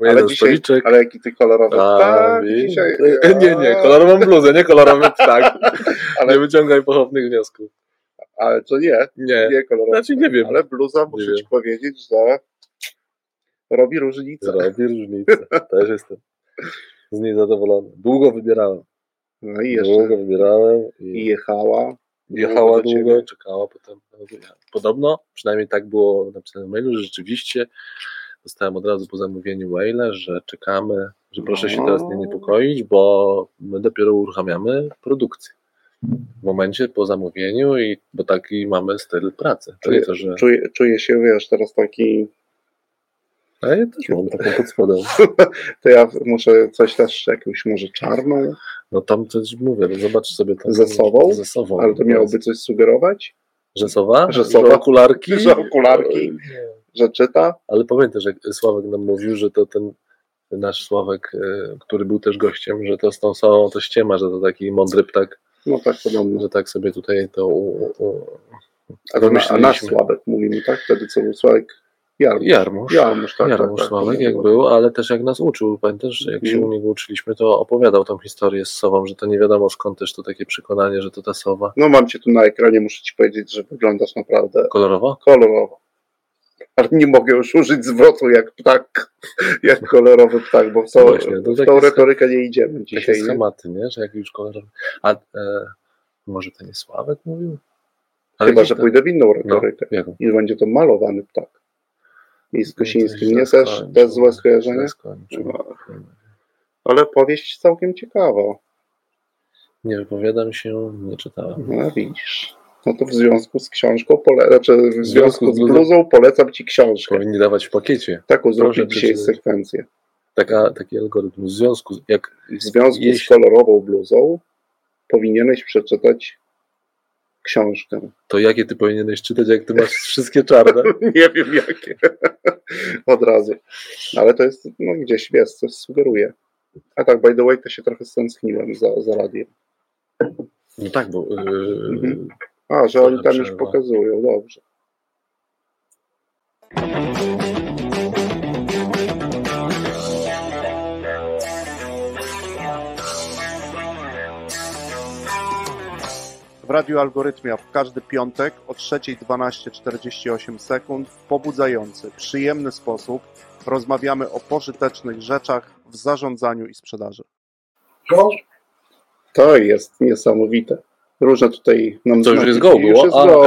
Ale dzisiaj, stoliczek. ale jaki ty kolorowy A, ptak dzisiaj. Nie, nie, kolorową bluzę, nie kolorowy ptak. Ale- Nie wyciągaj pochopnych wniosków. Ale to nie, Nie, nie kolorowy. znaczy nie wiem. Ale bluza, muszę Nie ci wiem. powiedzieć, że robi różnicę. Robi różnicę. Też jestem z niej zadowolony. Długo wybierałem. No i jeszcze Długo wybierałem i i jechała. jechała ciebie. długo, czekała potem. Podobno, przynajmniej tak było napisane w mailu, że rzeczywiście dostałem od razu po zamówieniu maila, że czekamy, że proszę się teraz nie niepokoić, bo my dopiero uruchamiamy produkcję. W momencie po zamówieniu i bo taki mamy styl pracy. Czuję, to, że. czuję, czuję się, wiesz, teraz taki, A ja też mam taką pod spodem. to ja muszę coś też, jakąś może czarną, No tam coś mówię, no zobacz sobie tam. Ze sobą? Ze sobą. ale to miałoby coś sugerować, Rzesowa? Rzesowa. Że okularki? Że okularki. Nie. Że czyta. Ale pamiętaj, że Sławek nam mówił, że to ten nasz Sławek, e, który był też gościem, że to z tą samą to ściema, że to taki mądry ptak, No tak podobno. że tak sobie tutaj to u, u, A, to na, a nasz. Sławek mówimy, tak? Wtedy co był Sławek? Jarmusz. Jarmusz. Jarmusz, tak. Jarmusz tak, tak, Sławek tak, jak tak. był, ale też jak nas uczył, pamiętasz, że jak się Mhm. u niego uczyliśmy, to opowiadał tą historię z sową, że to nie wiadomo skąd też to takie przekonanie, że to ta sowa No mam cię tu na ekranie, muszę ci powiedzieć, że wyglądasz naprawdę kolorowa. kolorowo. Ale nie mogę już użyć zwrotu jak ptak, jak kolorowy ptak, bo w, tą- Właśnie, to w takie tą retorykę nie idziemy Takie dzisiaj. Nie? schematy, nie? Że jak już kolorowy. A e, może to nie Sławek mówił? Chyba, gdzieś że pójdę w inną No, retorykę. jaką? I będzie to malowany ptak. I z No, Kosińskim. to Nie też, też złe skojarzenie? No. Ale powieść całkiem ciekawa. Nie wypowiadam się, nie czytałem. No widzisz. No to w związku z książką, pole... znaczy w związku z bluzą- polecam ci książkę. Powinni dawać w pakiecie. Taką zrobić dzisiaj sekwencję. Taka, taki algorytm. W związku z, jak W związku z kolorową bluzą powinieneś przeczytać książkę. to jakie ty powinieneś czytać, jak ty masz wszystkie czarne? Nie wiem jakie. Od razu. Ale to jest, no gdzieś wiesz, coś sugeruje. A tak, by the way, to się trochę stęskniłem za, za radiem. No tak, bo yy, Mhm. A, że oni tam już pokazują, dobrze. W Radiu Algorytmia w każdy piątek o 3.12.48 sekund w pobudzający, przyjemny sposób rozmawiamy o pożytecznych rzeczach w zarządzaniu i sprzedaży. To jest niesamowite. Różne tutaj nam To już znaki. jest go Już było? jest A. go.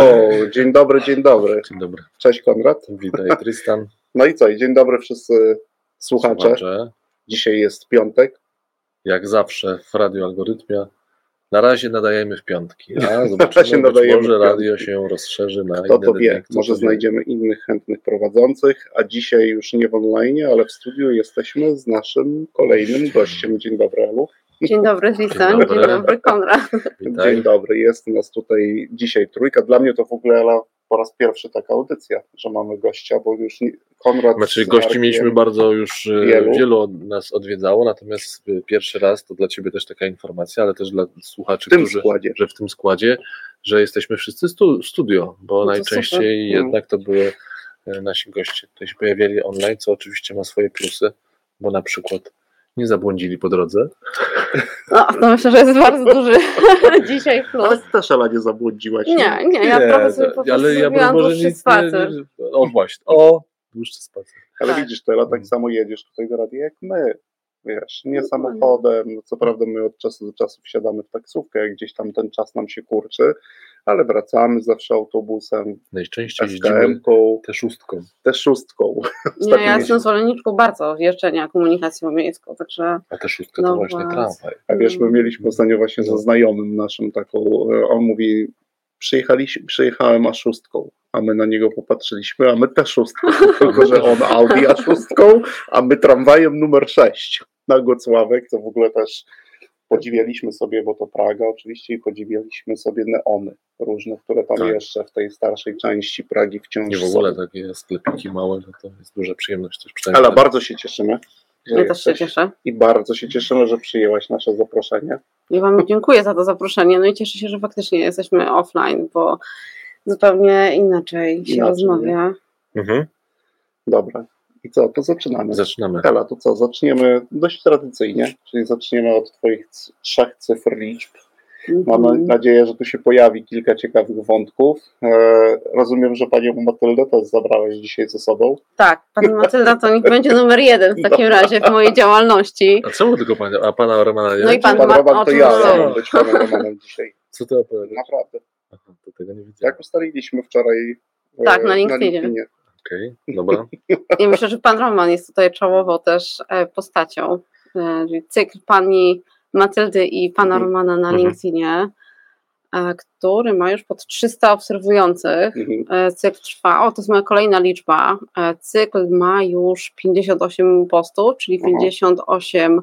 Dzień dobry, dzień dobry. dzień dobry. Cześć Konrad. Witaj, Tristan. No i co? I dzień dobry wszyscy słuchacze. Słuchacze. Dzisiaj jest piątek. Jak zawsze w Radio Algorytmia. Na razie nadajemy w piątki, a zobaczymy, być nadajemy może radio się rozszerzy na Kto inne to dni, wie? kto Może to wie. znajdziemy innych chętnych prowadzących, a dzisiaj już nie w online, ale w studiu jesteśmy z naszym kolejnym gościem. Dzień dobry, Elu. Dzień dobry, Tristan. Dzień Dzień dobry. Konrad. Witaj. Dzień dobry, jest nas tutaj dzisiaj trójka. Dla mnie to w ogóle Ela, po raz pierwszy taka audycja, że mamy gościa, bo już Konrad. Znaczy gości mieliśmy bardzo już e, Wielu. wielu, od nas odwiedzało, natomiast e, pierwszy raz to dla Ciebie też taka informacja, ale też dla słuchaczy, w tym którzy, składzie. że w tym składzie, że jesteśmy wszyscy stu, studio, bo No najczęściej super. jednak to były e, nasi goście, tutaj się pojawiali online, co oczywiście ma swoje plusy, bo na przykład nie zabłądzili po drodze. No, to myślę, że jest bardzo duży dzisiaj plus. Ale też Ela nie zabłądziłaś. Nie, nie, ja trochę sobie po prostu ale ja może dłuższy nic spacer. Nie, nie, o właśnie, o, dłuższy spacer. Ale Tak. widzisz, to Ela tak Mhm. samo jedziesz tutaj do radia jak my. Wiesz, nie samochodem. No, co prawda my od czasu do czasu wsiadamy w taksówkę, jak gdzieś tam ten czas nam się kurczy, ale wracamy zawsze autobusem, Najczęściej jeździmy SKM-ką, te szóstką. też szóstką. Nie, Ostatnio ja jestem zwolenniczką bardzo jeżdżenia komunikacją miejską, także A te szóstka to No właśnie właśnie. tramwaj. A wiesz, my mieliśmy ostatnio właśnie No. ze znajomym naszym taką, e, on mówi, przyjechałem a szóstką, a my na niego popatrzyliśmy, a my też szóstką, tylko że on Audi a szóstką, a my tramwajem numer 6 na Gocławek, to w ogóle też podziwialiśmy sobie, bo to Praga oczywiście, i podziwialiśmy sobie neony różne, które tam Tak. jeszcze w tej starszej części Pragi wciąż Nie w ogóle są. takie sklepiki małe, no to jest duża przyjemność też przynajmniej. Ale bardzo się cieszymy. Ja też się cieszę. I bardzo się cieszymy, że przyjęłaś nasze zaproszenie. I Wam dziękuję za to zaproszenie. No i cieszę się, że faktycznie jesteśmy offline, bo zupełnie inaczej się Inaczej, rozmawia. Mhm. Dobra. I co, to zaczynamy. Zaczynamy. Hela, to co, zaczniemy dość tradycyjnie, czyli zaczniemy od Twoich trzech cyfr liczb. Mam Mhm. nadzieję, że tu się pojawi kilka ciekawych wątków. E, rozumiem, że Panią Matyldę też zabrałeś dzisiaj ze sobą. Tak, pani Matylda to niech będzie numer jeden w takim razie w mojej działalności. A czemu tylko pana, a pana Romana nie? No i pan- Pan ma- Roman to ja, ja mam być Panem Romanem dzisiaj. Co ty opowiadasz? Naprawdę. Aha, to tego nie widziałem. Jak ustaliliśmy wczoraj e, Tak, na LinkedInie. Okej, dobra. I myślę, że pan Roman jest tutaj czołową też e, postacią. Czyli Cykl pani Matyldy i pana Mhm. Romana na Mhm. LinkedInie, e, który ma już pod 300 obserwujących. Mhm. E, Cykl trwa, o to jest moja kolejna liczba. E, Cykl ma już 58 postów, czyli Mhm. 58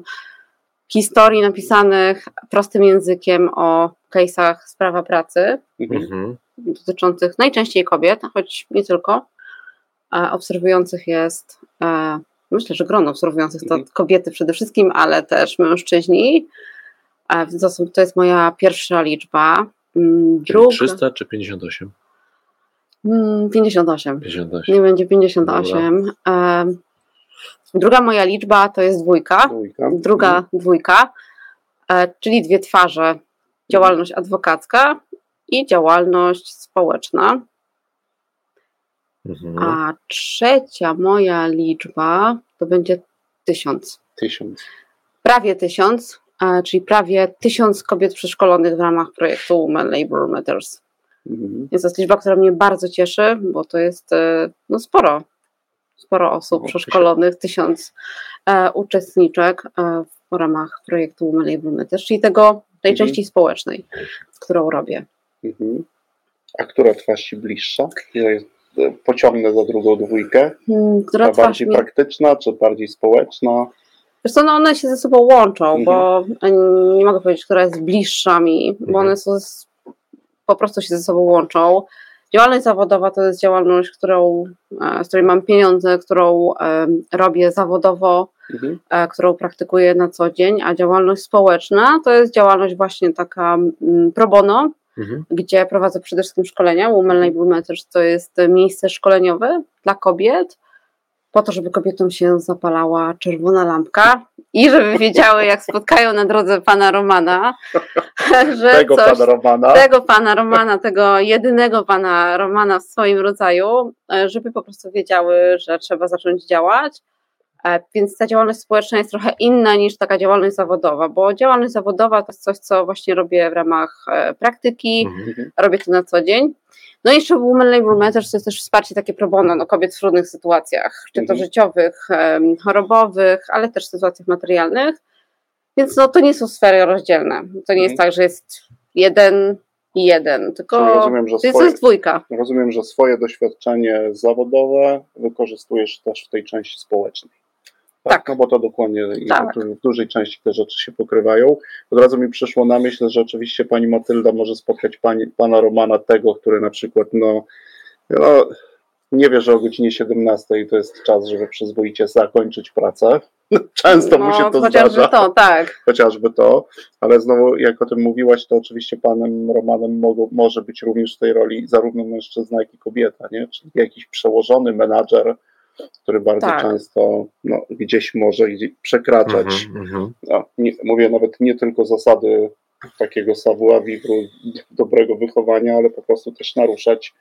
historii napisanych prostym językiem o case'ach z prawa pracy Mhm. Mhm. dotyczących najczęściej kobiet, choć nie tylko. Obserwujących jest, myślę, że grono obserwujących to Mhm. kobiety przede wszystkim, ale też mężczyźni. E, To, jest moja pierwsza liczba. Mm, Druga, 300 czy 58? mm, 58. 58. Nie będzie 58. E, Druga moja liczba to jest dwójka. Dwójka. Druga dwójka, e, czyli dwie twarze. Działalność adwokacka i działalność społeczna. Mhm. A trzecia moja liczba to będzie tysiąc. Tysiąc. Prawie tysiąc, czyli prawie tysiąc kobiet przeszkolonych w ramach projektu Women Labour Matters. Mhm. Jest to jest liczba, która mnie bardzo cieszy, bo to jest e, no, sporo, sporo osób No, przeszkolonych, tysiąc e, uczestniczek e, w ramach projektu Women Labour Matters, czyli tego, tej Mhm. części społecznej, którą robię. Mhm. A która twarz Ci bliższa? Pociągnę za drugą dwójkę. Hmm, która Ta bardziej mi... praktyczna, czy bardziej społeczna? Wiesz co, no one się ze sobą łączą, Mhm. bo nie mogę powiedzieć, która jest bliższa mi, bo Mhm. one są z, po prostu się ze sobą łączą. Działalność zawodowa to jest działalność, którą, e, z której mam pieniądze, którą robię zawodowo, Mhm. e, którą praktykuję na co dzień, a działalność społeczna to jest działalność właśnie taka mm, pro bono, Mhm. gdzie prowadzę przede wszystkim szkolenia. Women Labour Matters to jest miejsce szkoleniowe dla kobiet, po to, żeby kobietom się zapalała czerwona lampka i żeby wiedziały, jak spotkają na drodze pana Romana, że Tego coś, pana Romana. tego pana Romana, tego jedynego pana Romana w swoim rodzaju, e, żeby po prostu wiedziały, że trzeba zacząć działać. E, Więc ta działalność społeczna jest trochę inna niż taka działalność zawodowa, bo działalność zawodowa to jest coś, co właśnie robię w ramach e, praktyki, Mhm. Robię to na co dzień. No i jeszcze Women Labour Matters to jest też wsparcie takie pro bono no, kobiet w trudnych sytuacjach, czy to Mhm. życiowych, chorobowych, ale też sytuacjach materialnych. Więc no, to nie są sfery rozdzielne. To nie jest Mhm. tak, że jest jeden i jeden, Czyli tylko rozumiem, że to jest, to swoje, jest dwójka. rozumiem, że swoje doświadczenie zawodowe wykorzystujesz też w tej części społecznej. Tak. No bo to dokładnie Tak. w dużej części te rzeczy się pokrywają. Od razu mi przyszło na myśl, że oczywiście pani Matylda może spotkać pani, pana Romana tego, który na przykład no, no nie wie, że o godzinie 17 to jest czas, żeby przyzwoicie zakończyć pracę. Często mu się to chociażby zdarza to, tak. chociażby to, ale znowu jak o tym mówiłaś, to oczywiście panem Romanem mogą, może być również w tej roli zarówno mężczyzna, jak i kobieta, nie? Czyli jakiś przełożony menadżer, który bardzo Tak. często no, gdzieś może przekraczać, Mhm. Mhm. no, nie, mówię nawet nie tylko zasady takiego savoir vivre, dobrego wychowania, ale po prostu też naruszać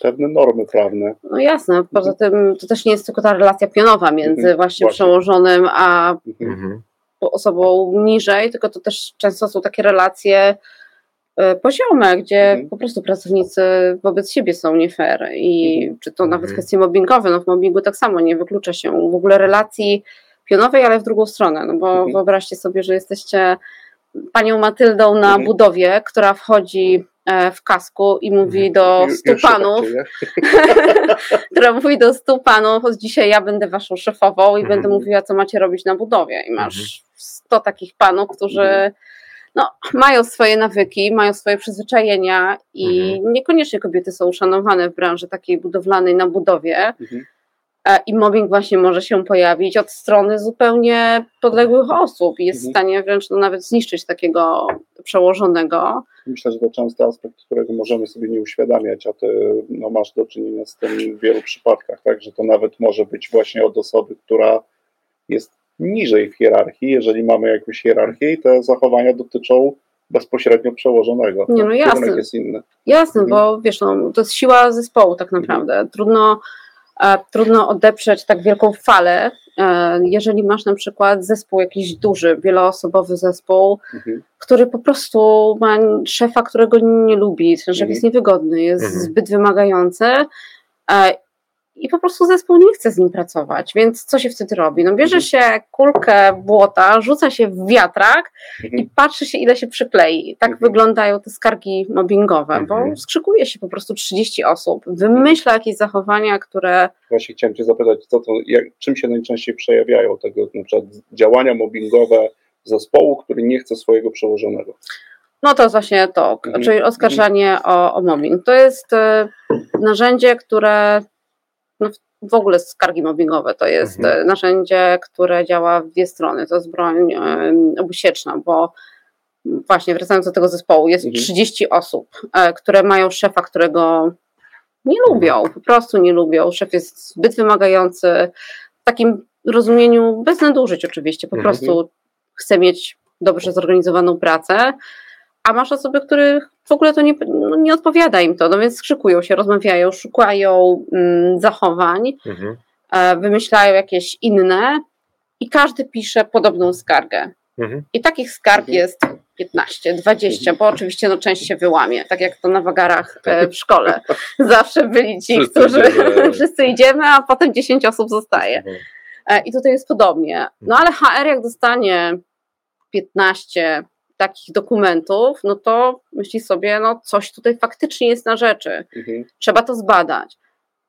pewne normy prawne. No jasne, poza tym to też nie jest tylko ta relacja pionowa między Mhm, właśnie właśnie. przełożonym a Mhm. Mhm. osobą niżej, tylko to też często są takie relacje poziome, gdzie Mhm. po prostu pracownicy wobec siebie są nie fair i Mhm. czy to nawet Mhm. kwestie mobbingowe, no w mobbingu tak samo nie wyklucza się w ogóle relacji pionowej, ale w drugą stronę, no bo Mhm. wyobraźcie sobie, że jesteście panią Matyldą na Mhm. budowie, która wchodzi e, w kasku i mówi do stu już tak panów, która mówi do stu panów, dzisiaj ja będę waszą szefową i Mhm. będę mówiła, co macie robić na budowie. I masz Mhm. 100 takich panów, którzy Mhm. No, mają swoje nawyki, mają swoje przyzwyczajenia i Mhm. niekoniecznie kobiety są uszanowane w branży takiej budowlanej na budowie. Mhm. E, I mobbing właśnie może się pojawić od strony zupełnie podległych osób i jest w Mhm. stanie wręcz no, nawet zniszczyć takiego przełożonego. Myślę, że to często aspekt, którego możemy sobie nie uświadamiać, a ty no, masz do czynienia z tym w wielu przypadkach, tak, że to nawet może być właśnie od osoby, która jest niżej w hierarchii, jeżeli mamy jakąś hierarchię i te zachowania dotyczą bezpośrednio przełożonego. Nie, no jasne. jest inny. Jasne, Mhm. bo wiesz, no, to jest siła zespołu tak naprawdę. Trudno, e, trudno odeprzeć tak wielką falę, e, jeżeli masz na przykład zespół jakiś duży, wieloosobowy zespół, Mhm. który po prostu ma szefa, którego nie lubi, ten szef Mhm. jest niewygodny, jest Mhm. zbyt wymagający e, i po prostu zespół nie chce z nim pracować, więc co się wtedy robi? No bierze Mhm. się kulkę błota, rzuca się w wiatrak Mhm. i patrzy się, ile się przyklei. Tak Mhm. wyglądają te skargi mobbingowe, bo Mhm. skrzykuje się po prostu 30 osób, wymyśla jakieś zachowania, które Właśnie chciałem Cię zapytać, co to, jak, czym się najczęściej przejawiają tego, na przykład działania mobbingowe zespołu, który nie chce swojego przełożonego. No to jest właśnie to, Mhm. czyli oskarżanie o, o mobbing. To jest e, narzędzie, które no, w ogóle skargi mobbingowe to jest Mhm. e, narzędzie, które działa w dwie strony. To jest broń e, obusieczna, bo właśnie wracając do tego zespołu, jest Mhm. 30 osób, e, które mają szefa, którego nie lubią, po prostu nie lubią. Szef jest zbyt wymagający, w takim rozumieniu bez nadużyć oczywiście, po Mhm. prostu chce mieć dobrze zorganizowaną pracę, a masz osoby, których w ogóle to nie, no nie odpowiada im to, no więc skrzykują się, rozmawiają, szukają mm, zachowań, Mhm. e, wymyślają jakieś inne i każdy pisze podobną skargę. Mhm. I takich skarg Mhm. jest 15, 20, bo oczywiście no, część się wyłamie, tak jak to na wagarach e, w szkole. Zawsze byli ci, Wszyscy którzy idziemy. wszyscy idziemy, a potem 10 osób zostaje. E, I tutaj jest podobnie. No ale HR jak dostanie 15 takich dokumentów, no to myśli sobie, no coś tutaj faktycznie jest na rzeczy. Mhm. Trzeba to zbadać.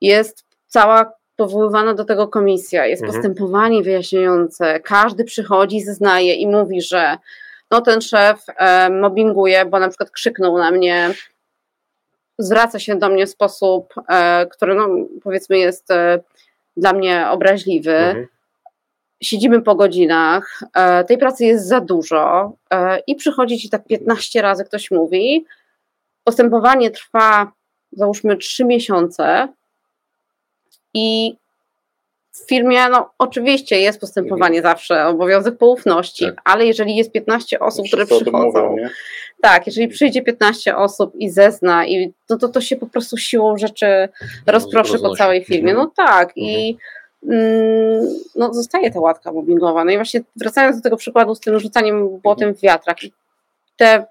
Jest cała powoływana do tego komisja, jest Mhm. postępowanie wyjaśniające, każdy przychodzi, zeznaje i mówi, że no ten szef e, mobbinguje, bo na przykład krzyknął na mnie, zwraca się do mnie w sposób, e, który no, powiedzmy jest e, dla mnie obraźliwy. Mhm. Siedzimy po godzinach, e, tej pracy jest za dużo e, i przychodzi ci tak 15 razy ktoś mówi. Postępowanie trwa załóżmy 3 miesiące i w firmie, no oczywiście jest postępowanie zawsze, obowiązek poufności, Tak. ale jeżeli jest 15 osób, które Wszyscy tym przychodzą, mówią, tak, jeżeli przyjdzie 15 osób i zezna, i no to, to się po prostu siłą rzeczy rozproszy po całej firmie. Mhm. No tak, i mm, no, zostaje ta łatka mobbingowa. No i właśnie wracając do tego przykładu z tym rzucaniem błotem w wiatrak, i te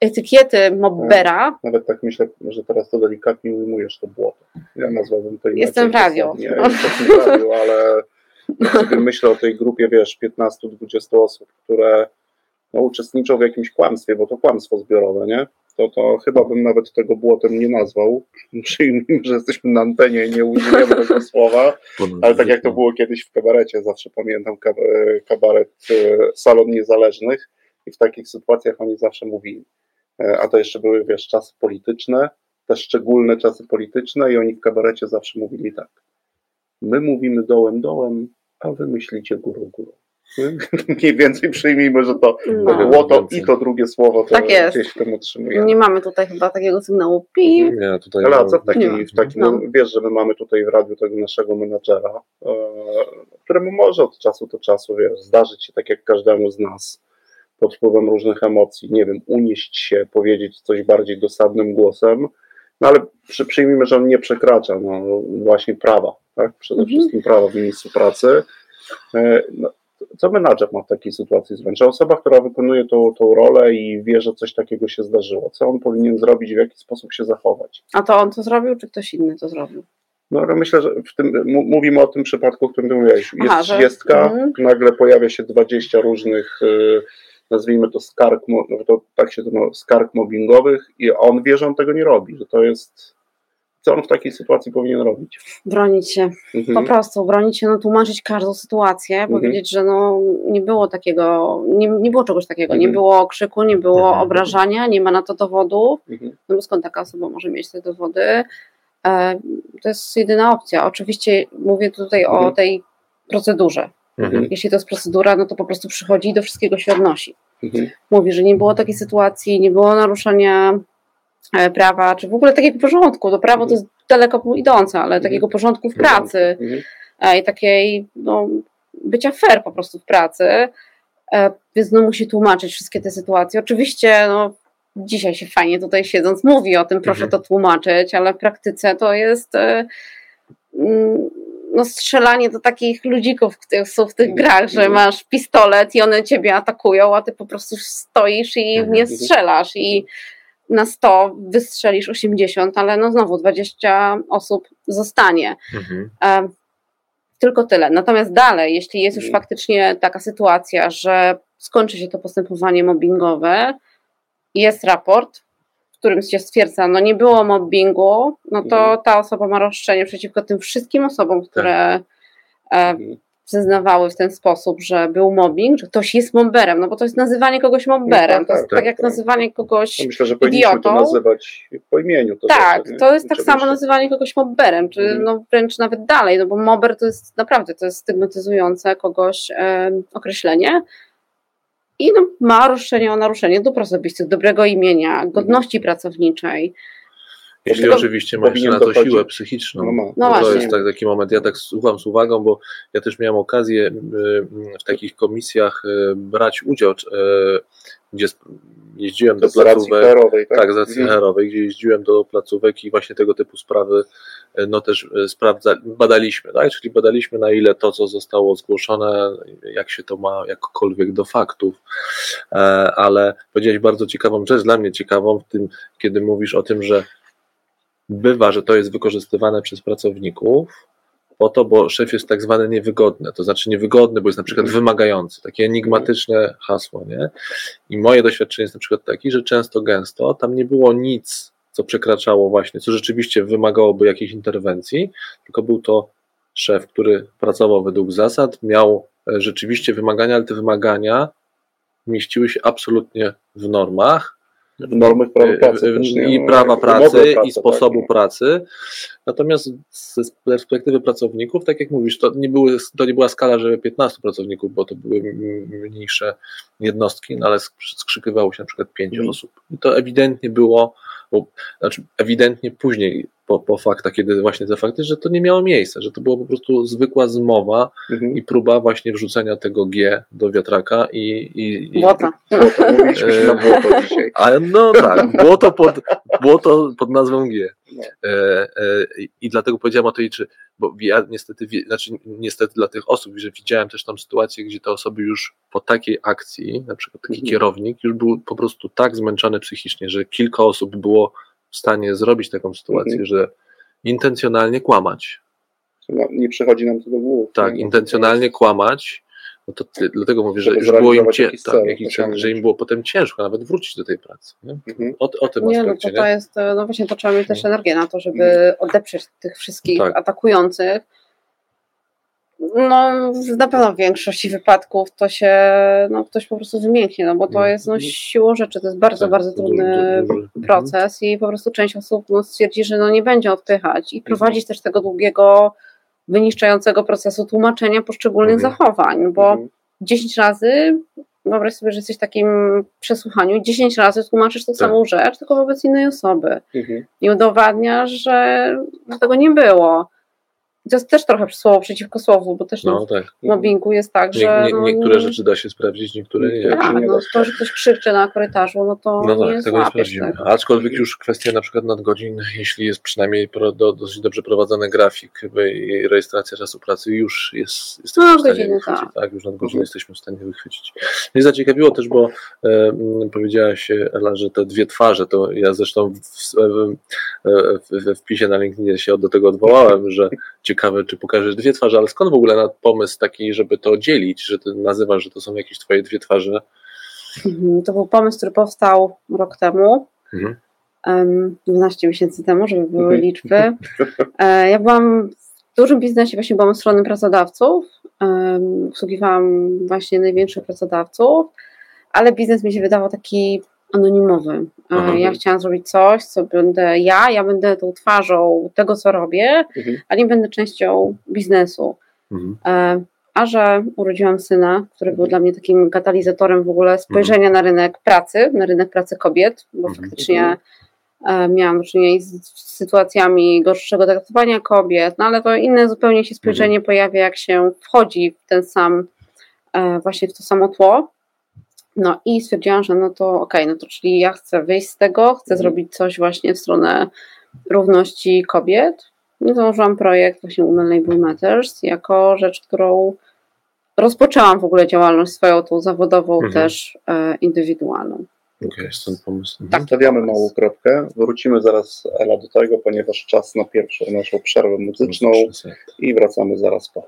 etykiety mobbera, Nawet tak myślę, że teraz to delikatnie ujmujesz to błoto. Ja nazwałbym to inaczej. Jestem w radio. Nie, jesteśmy w radiu, ale sobie myślę o tej grupie, wiesz, 15-20 osób, które no, uczestniczą w jakimś kłamstwie, bo to kłamstwo zbiorowe, nie? To, to chyba bym nawet tego błotem nie nazwał. Przyjmijmy, że jesteśmy na antenie i nie użyjemy tego słowa, ale tak jak to było kiedyś w kabarecie, zawsze pamiętam e, kabaret e, Salon Niezależnych i w takich sytuacjach oni zawsze mówili. E, A to jeszcze były, wiesz, czasy polityczne, te szczególne czasy polityczne i oni w kabarecie zawsze mówili tak. My mówimy dołem, dołem, a wy myślicie górą, górą. Mniej więcej przyjmijmy, że to no, było to więcej. i to drugie słowo to Tak jest. gdzieś w tym utrzymujemy. nie mamy tutaj chyba takiego sygnału pi. Nie, tutaj Ale co w takim, w takim No. no. wiesz, że my mamy tutaj w radiu tego naszego menadżera, e, któremu może od czasu do czasu, wiesz, zdarzyć się tak jak każdemu z nas, pod wpływem różnych emocji, nie wiem, unieść się, powiedzieć coś bardziej dosadnym głosem, no ale przy, przyjmijmy, że on nie przekracza no, właśnie prawa, tak? Przede Mhm. wszystkim prawa w miejscu pracy. E, No, co menadżer ma w takiej sytuacji zrobić? Czy osoba, która wykonuje tą, tą rolę i wie, że coś takiego się zdarzyło, co on powinien zrobić, w jaki sposób się zachować? A to on to zrobił, czy ktoś inny to zrobił? No ale myślę, że w tym, mówimy o tym przypadku, o którym ty mówiłeś. Jest Aha, że- 30, mhm. nagle pojawia się 20 różnych, y, nazwijmy to skarg, no to tak się to nazywa, skarg mobbingowych i on wie, że on tego nie robi, że to jest, co on w takiej sytuacji powinien robić. Bronić się. Mhm. Po prostu bronić się, no tłumaczyć każdą sytuację, Mhm. powiedzieć, że no nie było takiego, nie, nie było czegoś takiego, nie Mhm. było krzyku, nie było obrażania, nie ma na to dowodów, Mhm. no bo skąd taka osoba może mieć te dowody? E, to jest jedyna opcja. Oczywiście mówię tutaj o Mhm. tej procedurze. Mhm. Jeśli to jest procedura, no to po prostu przychodzi i do wszystkiego się odnosi. Mówi, że nie było takiej sytuacji, nie było naruszenia prawa, czy w ogóle takiego porządku. To prawo to jest daleko idące, ale takiego porządku w pracy Mhm. e, i takiej no, bycia fair po prostu w pracy. E, Więc no musi tłumaczyć wszystkie te sytuacje. Oczywiście no, dzisiaj się fajnie tutaj siedząc mówi o tym, proszę Mhm. to tłumaczyć, ale w praktyce to jest e, mm, no, strzelanie do takich ludzików, których są w tych grach, że masz pistolet i one ciebie atakują, a ty po prostu stoisz i Mhm. nie strzelasz i na 100 wystrzelisz 80, ale no znowu 20 osób zostanie. Mhm. E, Tylko tyle. Natomiast dalej, jeśli jest już Mhm. faktycznie taka sytuacja, że skończy się to postępowanie mobbingowe, jest raport, w którym się stwierdza, no nie było mobbingu, no to Mhm. ta osoba ma roszczenie przeciwko tym wszystkim osobom, które e, Mhm. Zeznawały w ten sposób, że był mobbing, że ktoś jest mobberem, no bo to jest nazywanie kogoś mobberem. No tak, to jest tak, tak, jak tak. nazywanie kogoś No Myślę, że powinniśmy to idiotą. nazywać po imieniu. To tak, rzeczy, to jest tak Oczywiście. samo nazywanie kogoś mobberem, czy Mhm. no wręcz nawet dalej, no bo mobber to jest naprawdę, to jest stygmatyzujące kogoś e, określenie i no, ma roszczenie o naruszenie dóbr osobistych, dobrego imienia, godności pracowniczej. Jeśli Dlatego oczywiście ma jeszcze powinien na to siłę psychiczną. No ma. No to jest tak, taki moment. Ja tak słucham z uwagą, bo ja też miałem okazję y, w takich komisjach y, brać udział, y, gdzie jeździłem do racji placówek. Tak? Tak, z racji Mhm. HR-owej, gdzie jeździłem do placówek i właśnie tego typu sprawy no też sprawdza, badaliśmy, tak? Czyli badaliśmy na ile to, co zostało zgłoszone, jak się to ma jakkolwiek do faktów, E, ale powiedziałeś bardzo ciekawą rzecz, dla mnie ciekawą w tym, kiedy mówisz o tym, że bywa, że to jest wykorzystywane przez pracowników po to, bo szef jest tak zwany niewygodny, to znaczy niewygodny, bo jest na przykład wymagający, takie enigmatyczne hasło, nie? I moje doświadczenie jest na przykład takie, że często, gęsto tam nie było nic, co przekraczało właśnie, co rzeczywiście wymagałoby jakiejś interwencji, tylko był to szef, który pracował według zasad, miał e, rzeczywiście wymagania, ale te wymagania mieściły się absolutnie w normach, Normy prawa pracy y, też, nie? i No, prawa pracy, pracy, i sposobu tak, pracy. Natomiast z perspektywy pracowników, tak jak mówisz, to nie, były, to nie była skala, że 15 pracowników, bo to były mniejsze jednostki, no ale sk- skrzykywało się na przykład 5 Mhm. osób. I to ewidentnie było, bo, znaczy ewidentnie później po, po faktach, kiedy właśnie te fakty, że to nie miało miejsca, że to była po prostu zwykła zmowa Mhm. i próba właśnie wrzucenia tego G do wiatraka i, i, i Błota. Błoto, mówiliśmy się na błoto dzisiaj. ale no tak, było to pod, było to pod nazwą G. E, e, I dlatego powiedziałem o tej, czy, bo ja niestety, znaczy niestety dla tych osób, że widziałem też tam sytuację, gdzie te osoby już po takiej akcji, na przykład taki Mhm. kierownik, już był po prostu tak zmęczony psychicznie, że kilka osób było w stanie zrobić taką sytuację, Mhm. że intencjonalnie kłamać. No, nie przychodzi nam to do głowy. Tak, No, intencjonalnie kłamać. No to ty, dlatego mówię, że, że było im jakiś tak, cel, jakiś cel, że im było potem ciężko nawet wrócić do tej pracy. Nie? Mhm. O, o tym Nie, no aspekcie. to, to nie? jest, e, no właśnie to trzeba mieć też energię na to, żeby odeprzeć tych wszystkich Tak. atakujących. No, na pewno w większości wypadków to się, no ktoś po prostu wymięknie, no bo to Mhm. jest no, siłą rzeczy, to jest bardzo, Tak, bardzo trudny duży- duży- mhm. proces i po prostu część osób no, stwierdzi, że no, nie będzie odpychać i prowadzić też tego długiego, wyniszczającego procesu tłumaczenia poszczególnych Mhm. zachowań, bo Mhm. 10 razy, wyobraź sobie, że jesteś w takim przesłuchaniu i 10 razy tłumaczysz tą Tak. samą rzecz, tylko wobec innej osoby Mhm. i udowadniasz, że, że tego nie było. To jest też trochę słowo przeciwko słowu, bo też no, No tak. w mobbingu jest tak, Nie, że nie, no, niektóre nie- rzeczy da się sprawdzić, niektóre nie. Tak, nie no, się. to, że ktoś krzyczy na korytarzu, no to No nie tak, tego nie sprawdzimy. tego. Aczkolwiek już kwestia na przykład nadgodzin, jeśli jest przynajmniej pro, do, dosyć dobrze prowadzony grafik i rejestracja czasu pracy, już jest, jesteśmy No, w stanie godziny, wychwycić. tak. Tak. już nadgodziny Mhm. jesteśmy w stanie wychwycić. Mnie zaciekawiło też, bo e, powiedziałaś Ela, że te dwie twarze, to ja zresztą w, w, w, we wpisie na LinkedInie się do tego odwołałem, że ciekawe, czy pokażesz dwie twarze, ale skąd w ogóle na pomysł taki, żeby to dzielić, że ty nazywasz, że to są jakieś twoje dwie twarze? Mhm, To był pomysł, który powstał rok temu, Mhm. em, 12 miesięcy temu, żeby były Mhm. liczby. E, Ja byłam w dużym biznesie, właśnie byłam stroną pracodawców, obsługiwałam właśnie największych pracodawców, ale biznes mi się wydawał taki anonimowy. Aha. Ja chciałam zrobić coś, co będę ja, ja będę tą twarzą tego, co robię, Mhm. a nie będę częścią biznesu. Mhm. E, A że urodziłam syna, który był dla mnie takim katalizatorem w ogóle spojrzenia na rynek pracy, na rynek pracy kobiet, bo Mhm. faktycznie e, miałam do czynienia z sytuacjami gorszego traktowania kobiet, no ale to inne zupełnie się spojrzenie pojawia, jak się wchodzi w ten sam, e, właśnie w to samo tło. No i stwierdziłam, że no to okej, no to czyli ja chcę wyjść z tego, chcę Mhm. zrobić coś właśnie w stronę równości kobiet. I założyłam projekt właśnie Women Label Matters jako rzecz, którą rozpoczęłam w ogóle działalność swoją, tą zawodową Mhm. też e, indywidualną. Okej, stąd pomysł. Tak. Stawiamy małą kropkę. Wrócimy zaraz, Ela, do tego, ponieważ czas na pierwszą naszą przerwę muzyczną i wracamy zaraz po.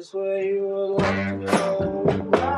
is where you will go.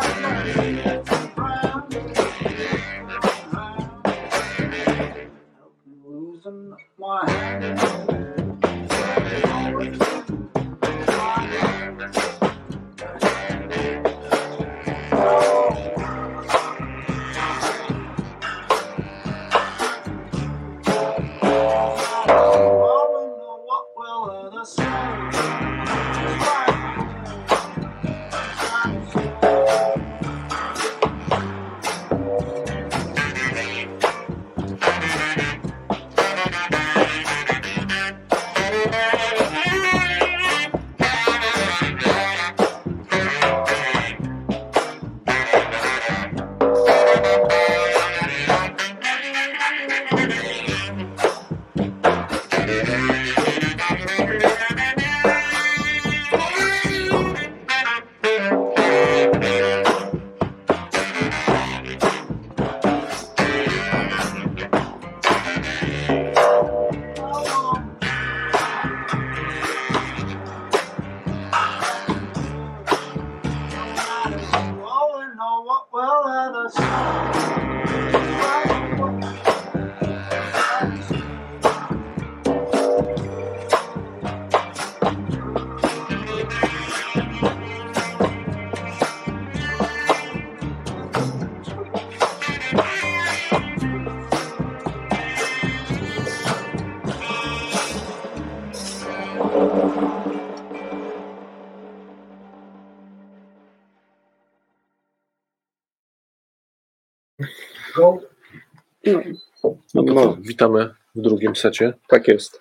Witamy w drugim secie Tak jest.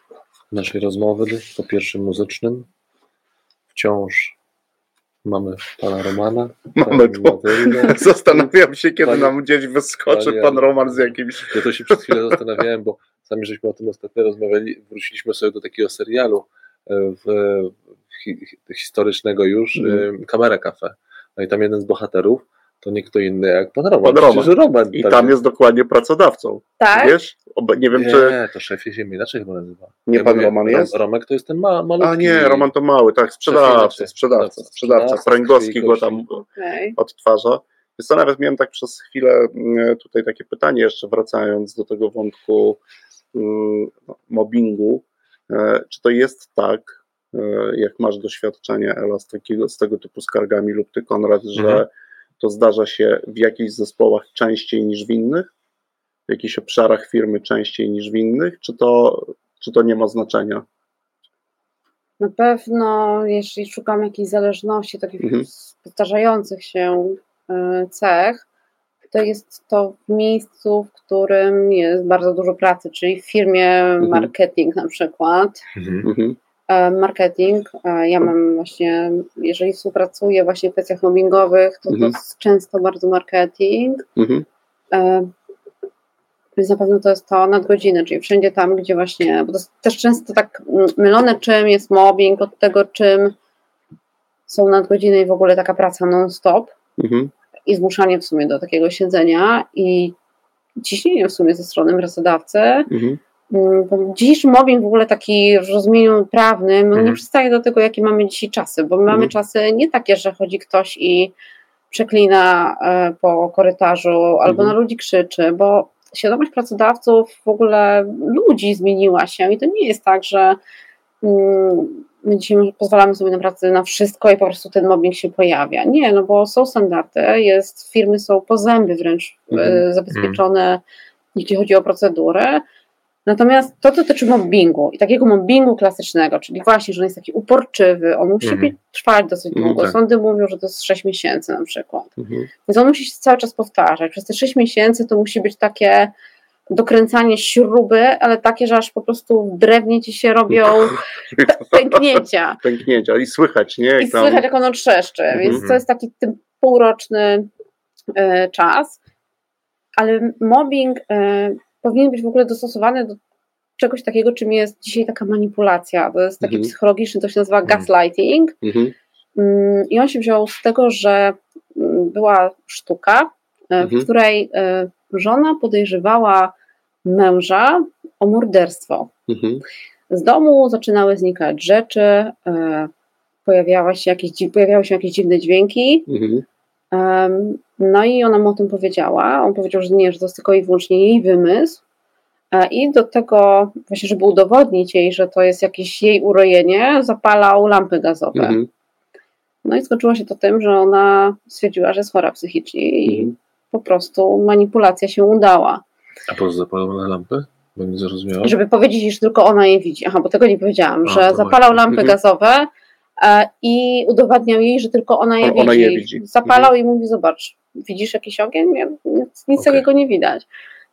naszej rozmowy, po pierwszym muzycznym. Wciąż mamy pana Romana. Mamy panią tu. Matyldę. Zastanawiam się, kiedy Pani- nam gdzieś wyskoczy pan Roman z jakimś. Ja to się przez chwilę zastanawiałem, bo sami żeśmy o tym ostatnio rozmawiali, wróciliśmy sobie do takiego serialu e, w, w, hi- historycznego już, Mhm. e, Kamera Cafe. No i tam jeden z bohaterów to nie kto inny jak pan Roman. Pan Roman. Przecież Roman I tak tam jest dokładnie pracodawcą. Tak? Wiesz? Obe- Nie wiem, nie, czy. to szefie się inaczej chyba nazywa. Nie Ja pan mówię, Roman Ro- jest? Romek to jest ten ma, malutki. A nie, Roman to mały, tak, sprzedawca, sprzedawca, Sprzedawca, Pręgowski go tam Okej. odtwarza. Więc to nawet miałem tak przez chwilę mm, tutaj takie pytanie, jeszcze wracając do tego wątku mm, mobbingu. E, Czy to jest tak, e, jak masz doświadczenie Ela z, takiego, z tego typu skargami lub ty Konrad, że Mhm. To zdarza się w jakichś zespołach częściej niż w innych? W jakichś obszarach firmy częściej niż w innych? Czy to, czy to nie ma znaczenia? Na pewno, jeśli szukam jakiejś zależności, takich Mhm. powtarzających się e, cech, to jest to w miejscu, w którym jest bardzo dużo pracy, czyli w firmie marketing na przykład. Mhm. E, Marketing, e, ja mam właśnie, jeżeli współpracuję właśnie w kwestiach mobbingowych, to to Mhm. jest często bardzo marketing. Mhm. E, Więc na pewno to jest to nadgodziny, czyli wszędzie tam, gdzie właśnie, bo to jest też często tak mylone, czym jest mobbing, od tego, czym są nadgodziny i w ogóle taka praca non-stop Mhm. i zmuszanie w sumie do takiego siedzenia i ciśnienie w sumie ze strony pracodawcy. Mhm. Mm, bo Dzisiejszy mobbing w ogóle taki w rozumieniu prawnym, nie Mhm. przystaje do tego, jakie mamy dzisiaj czasy, bo my mamy Mhm. czasy nie takie, że chodzi ktoś i przeklina e, po korytarzu albo Mhm. na ludzi krzyczy, bo świadomość pracodawców w ogóle ludzi zmieniła się i to nie jest tak, że mm, my dzisiaj pozwalamy sobie naprawdę na wszystko i po prostu ten mobbing się pojawia. Nie, no bo są standardy, jest, firmy są po zęby wręcz Mhm. e, zabezpieczone, jeśli chodzi o procedury. Natomiast to dotyczy mobbingu i takiego mobbingu klasycznego, czyli właśnie, że on jest taki uporczywy, on musi Mhm. trwać dosyć Mhm, długo. tak. Sądy mówią, że to jest 6 miesięcy na przykład. Mhm. Więc on musi się cały czas powtarzać. Przez te 6 miesięcy to musi być takie dokręcanie śruby, ale takie, że aż po prostu w drewnie ci się robią pęknięcia Pęknięcia i słychać, nie? I tam- słychać jak ono trzeszczy, Mhm. więc to jest taki tym półroczny e, czas, ale mobbing e, powinien być w ogóle dostosowany do czegoś takiego, czym jest dzisiaj taka manipulacja. To jest taki Mhm. psychologiczny, to się nazywa Mhm. gaslighting Mhm. Mm, i on się wziął z tego, że mm, była sztuka, e, Mhm. w której e, żona podejrzewała męża o morderstwo. Mhm. Z domu zaczynały znikać rzeczy, e, pojawiały się jakieś, pojawiały się jakieś dziwne dźwięki. Mhm. No i ona mu o tym powiedziała. On powiedział, że nie, że to jest tylko i wyłącznie jej wymysł. E, I do tego, właśnie, żeby udowodnić jej, że to jest jakieś jej urojenie, zapalał lampy gazowe. Mhm. No i skończyło się to tym, że ona stwierdziła, że jest chora psychicznie i Mhm. po prostu manipulacja się udała. A po co zapalone lampy? Bo nie zrozumiałem. Żeby powiedzieć, iż tylko ona je widzi. Aha, bo tego nie powiedziałam, A, że zapalał właśnie. lampy Mhm. gazowe i udowadniał jej, że tylko ona je O- widzi. ona je widzi. Zapalał i mówi, zobacz, widzisz jakiś ogień? Nie, nic Okej. takiego nie widać.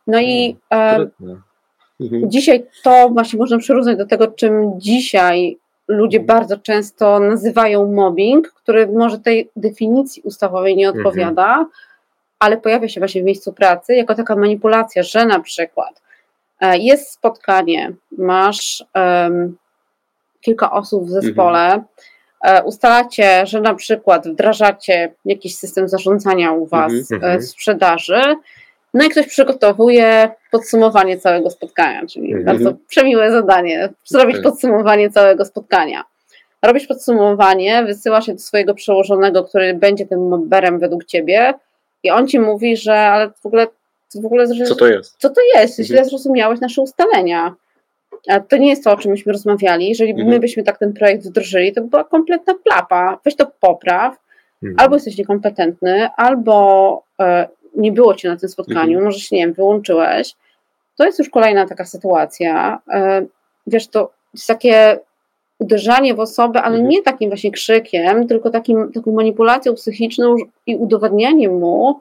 No i e, Sprytne. Mhm. dzisiaj to właśnie można przyrównać do tego, czym dzisiaj ludzie bardzo często nazywają mobbing, który może tej definicji ustawowej nie Mhm. odpowiada, ale pojawia się właśnie w miejscu pracy jako taka manipulacja, że na przykład e, jest spotkanie, masz em, kilka osób w zespole, e, ustalacie, że na przykład wdrażacie jakiś system zarządzania u Was Mhm, e, mhm. sprzedaży, no i ktoś przygotowuje podsumowanie całego spotkania, czyli Mhm. bardzo przemiłe zadanie, zrobić Okej. podsumowanie całego spotkania. Robisz podsumowanie, wysyłasz je do swojego przełożonego, który będzie tym mobberem według ciebie i on ci mówi, że ale w ogóle, w ogóle Co to jest? co to jest? Źle zrozumiałeś nasze ustalenia. A to nie jest to, o czym myśmy rozmawiali. Jeżeli Mhm. my byśmy tak ten projekt wdrożyli, to by była kompletna plapa. Weź to popraw. Mhm. Albo jesteś niekompetentny, albo e, nie było cię na tym spotkaniu, Mhm. może się, nie wiem, wyłączyłeś. To jest już kolejna taka sytuacja. E, wiesz, to jest takie uderzanie w osobę, ale Mhm. nie takim właśnie krzykiem, tylko takim, taką manipulacją psychiczną i udowadnianiem mu,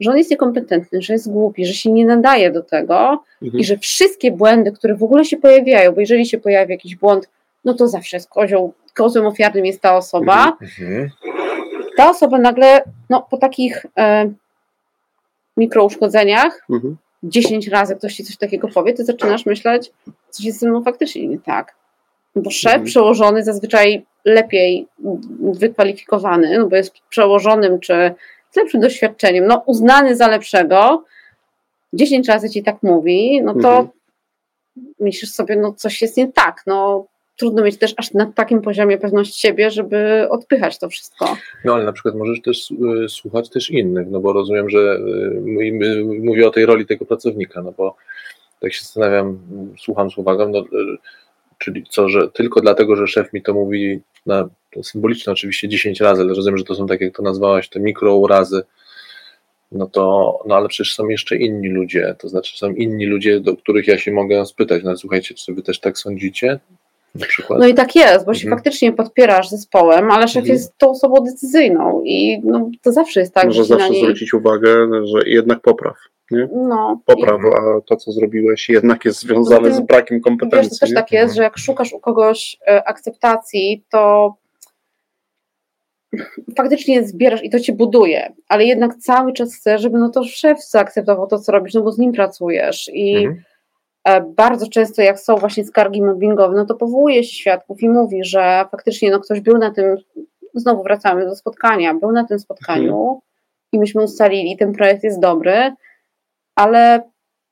że on jest niekompetentny, że jest głupi, że się nie nadaje do tego Mhm. i że wszystkie błędy, które w ogóle się pojawiają, bo jeżeli się pojawi jakiś błąd, no to zawsze jest kozioł, kozłem ofiarnym jest ta osoba, Mhm. ta osoba nagle no, po takich e, mikrouszkodzeniach Mhm. 10 razy ktoś ci coś takiego powie, ty zaczynasz myśleć, coś jest ze mną faktycznie nie tak. Bo szef Mhm. przełożony zazwyczaj lepiej wykwalifikowany, no bo jest przełożonym czy z lepszym doświadczeniem, no uznany za lepszego, 10 razy ci tak mówi, no to Mhm. myślisz sobie, no coś jest nie tak, no trudno mieć też aż na takim poziomie pewność siebie, żeby odpychać to wszystko. No ale na przykład możesz też y, słuchać też innych, no bo rozumiem, że y, my- mówię o tej roli tego pracownika, no bo tak się zastanawiam, słucham z uwagą, no, y, czyli co, że tylko dlatego, że szef mi to mówi na to symboliczne oczywiście 10 razy, ale rozumiem, że to są tak jak to nazwałaś, te mikrourazy, no to, no ale przecież są jeszcze inni ludzie, to znaczy są inni ludzie, do których ja się mogę spytać, no słuchajcie, czy wy też tak sądzicie? Na przykład. No i tak jest, bo się Mhm. faktycznie podpierasz zespołem, ale szef Mhm. jest tą osobą decyzyjną i no, to zawsze jest tak, Może że się na zawsze niej... zwrócić uwagę, że jednak popraw. Nie? No, Popraw, a to, co zrobiłeś, jednak jest związane Poza z brakiem I Wiesz, to kompetencji. też nie? tak jest, że jak szukasz u kogoś e, akceptacji, to faktycznie zbierasz i to cię buduje, ale jednak cały czas chcesz, żeby no to szef zaakceptował to, co robisz, no bo z nim pracujesz i Mhm. e, bardzo często jak są właśnie skargi mobbingowe, no to powołuje się świadków i mówi, że faktycznie no ktoś był na tym, znowu wracamy do spotkania, był na tym spotkaniu i myśmy ustalili, ten projekt jest dobry, ale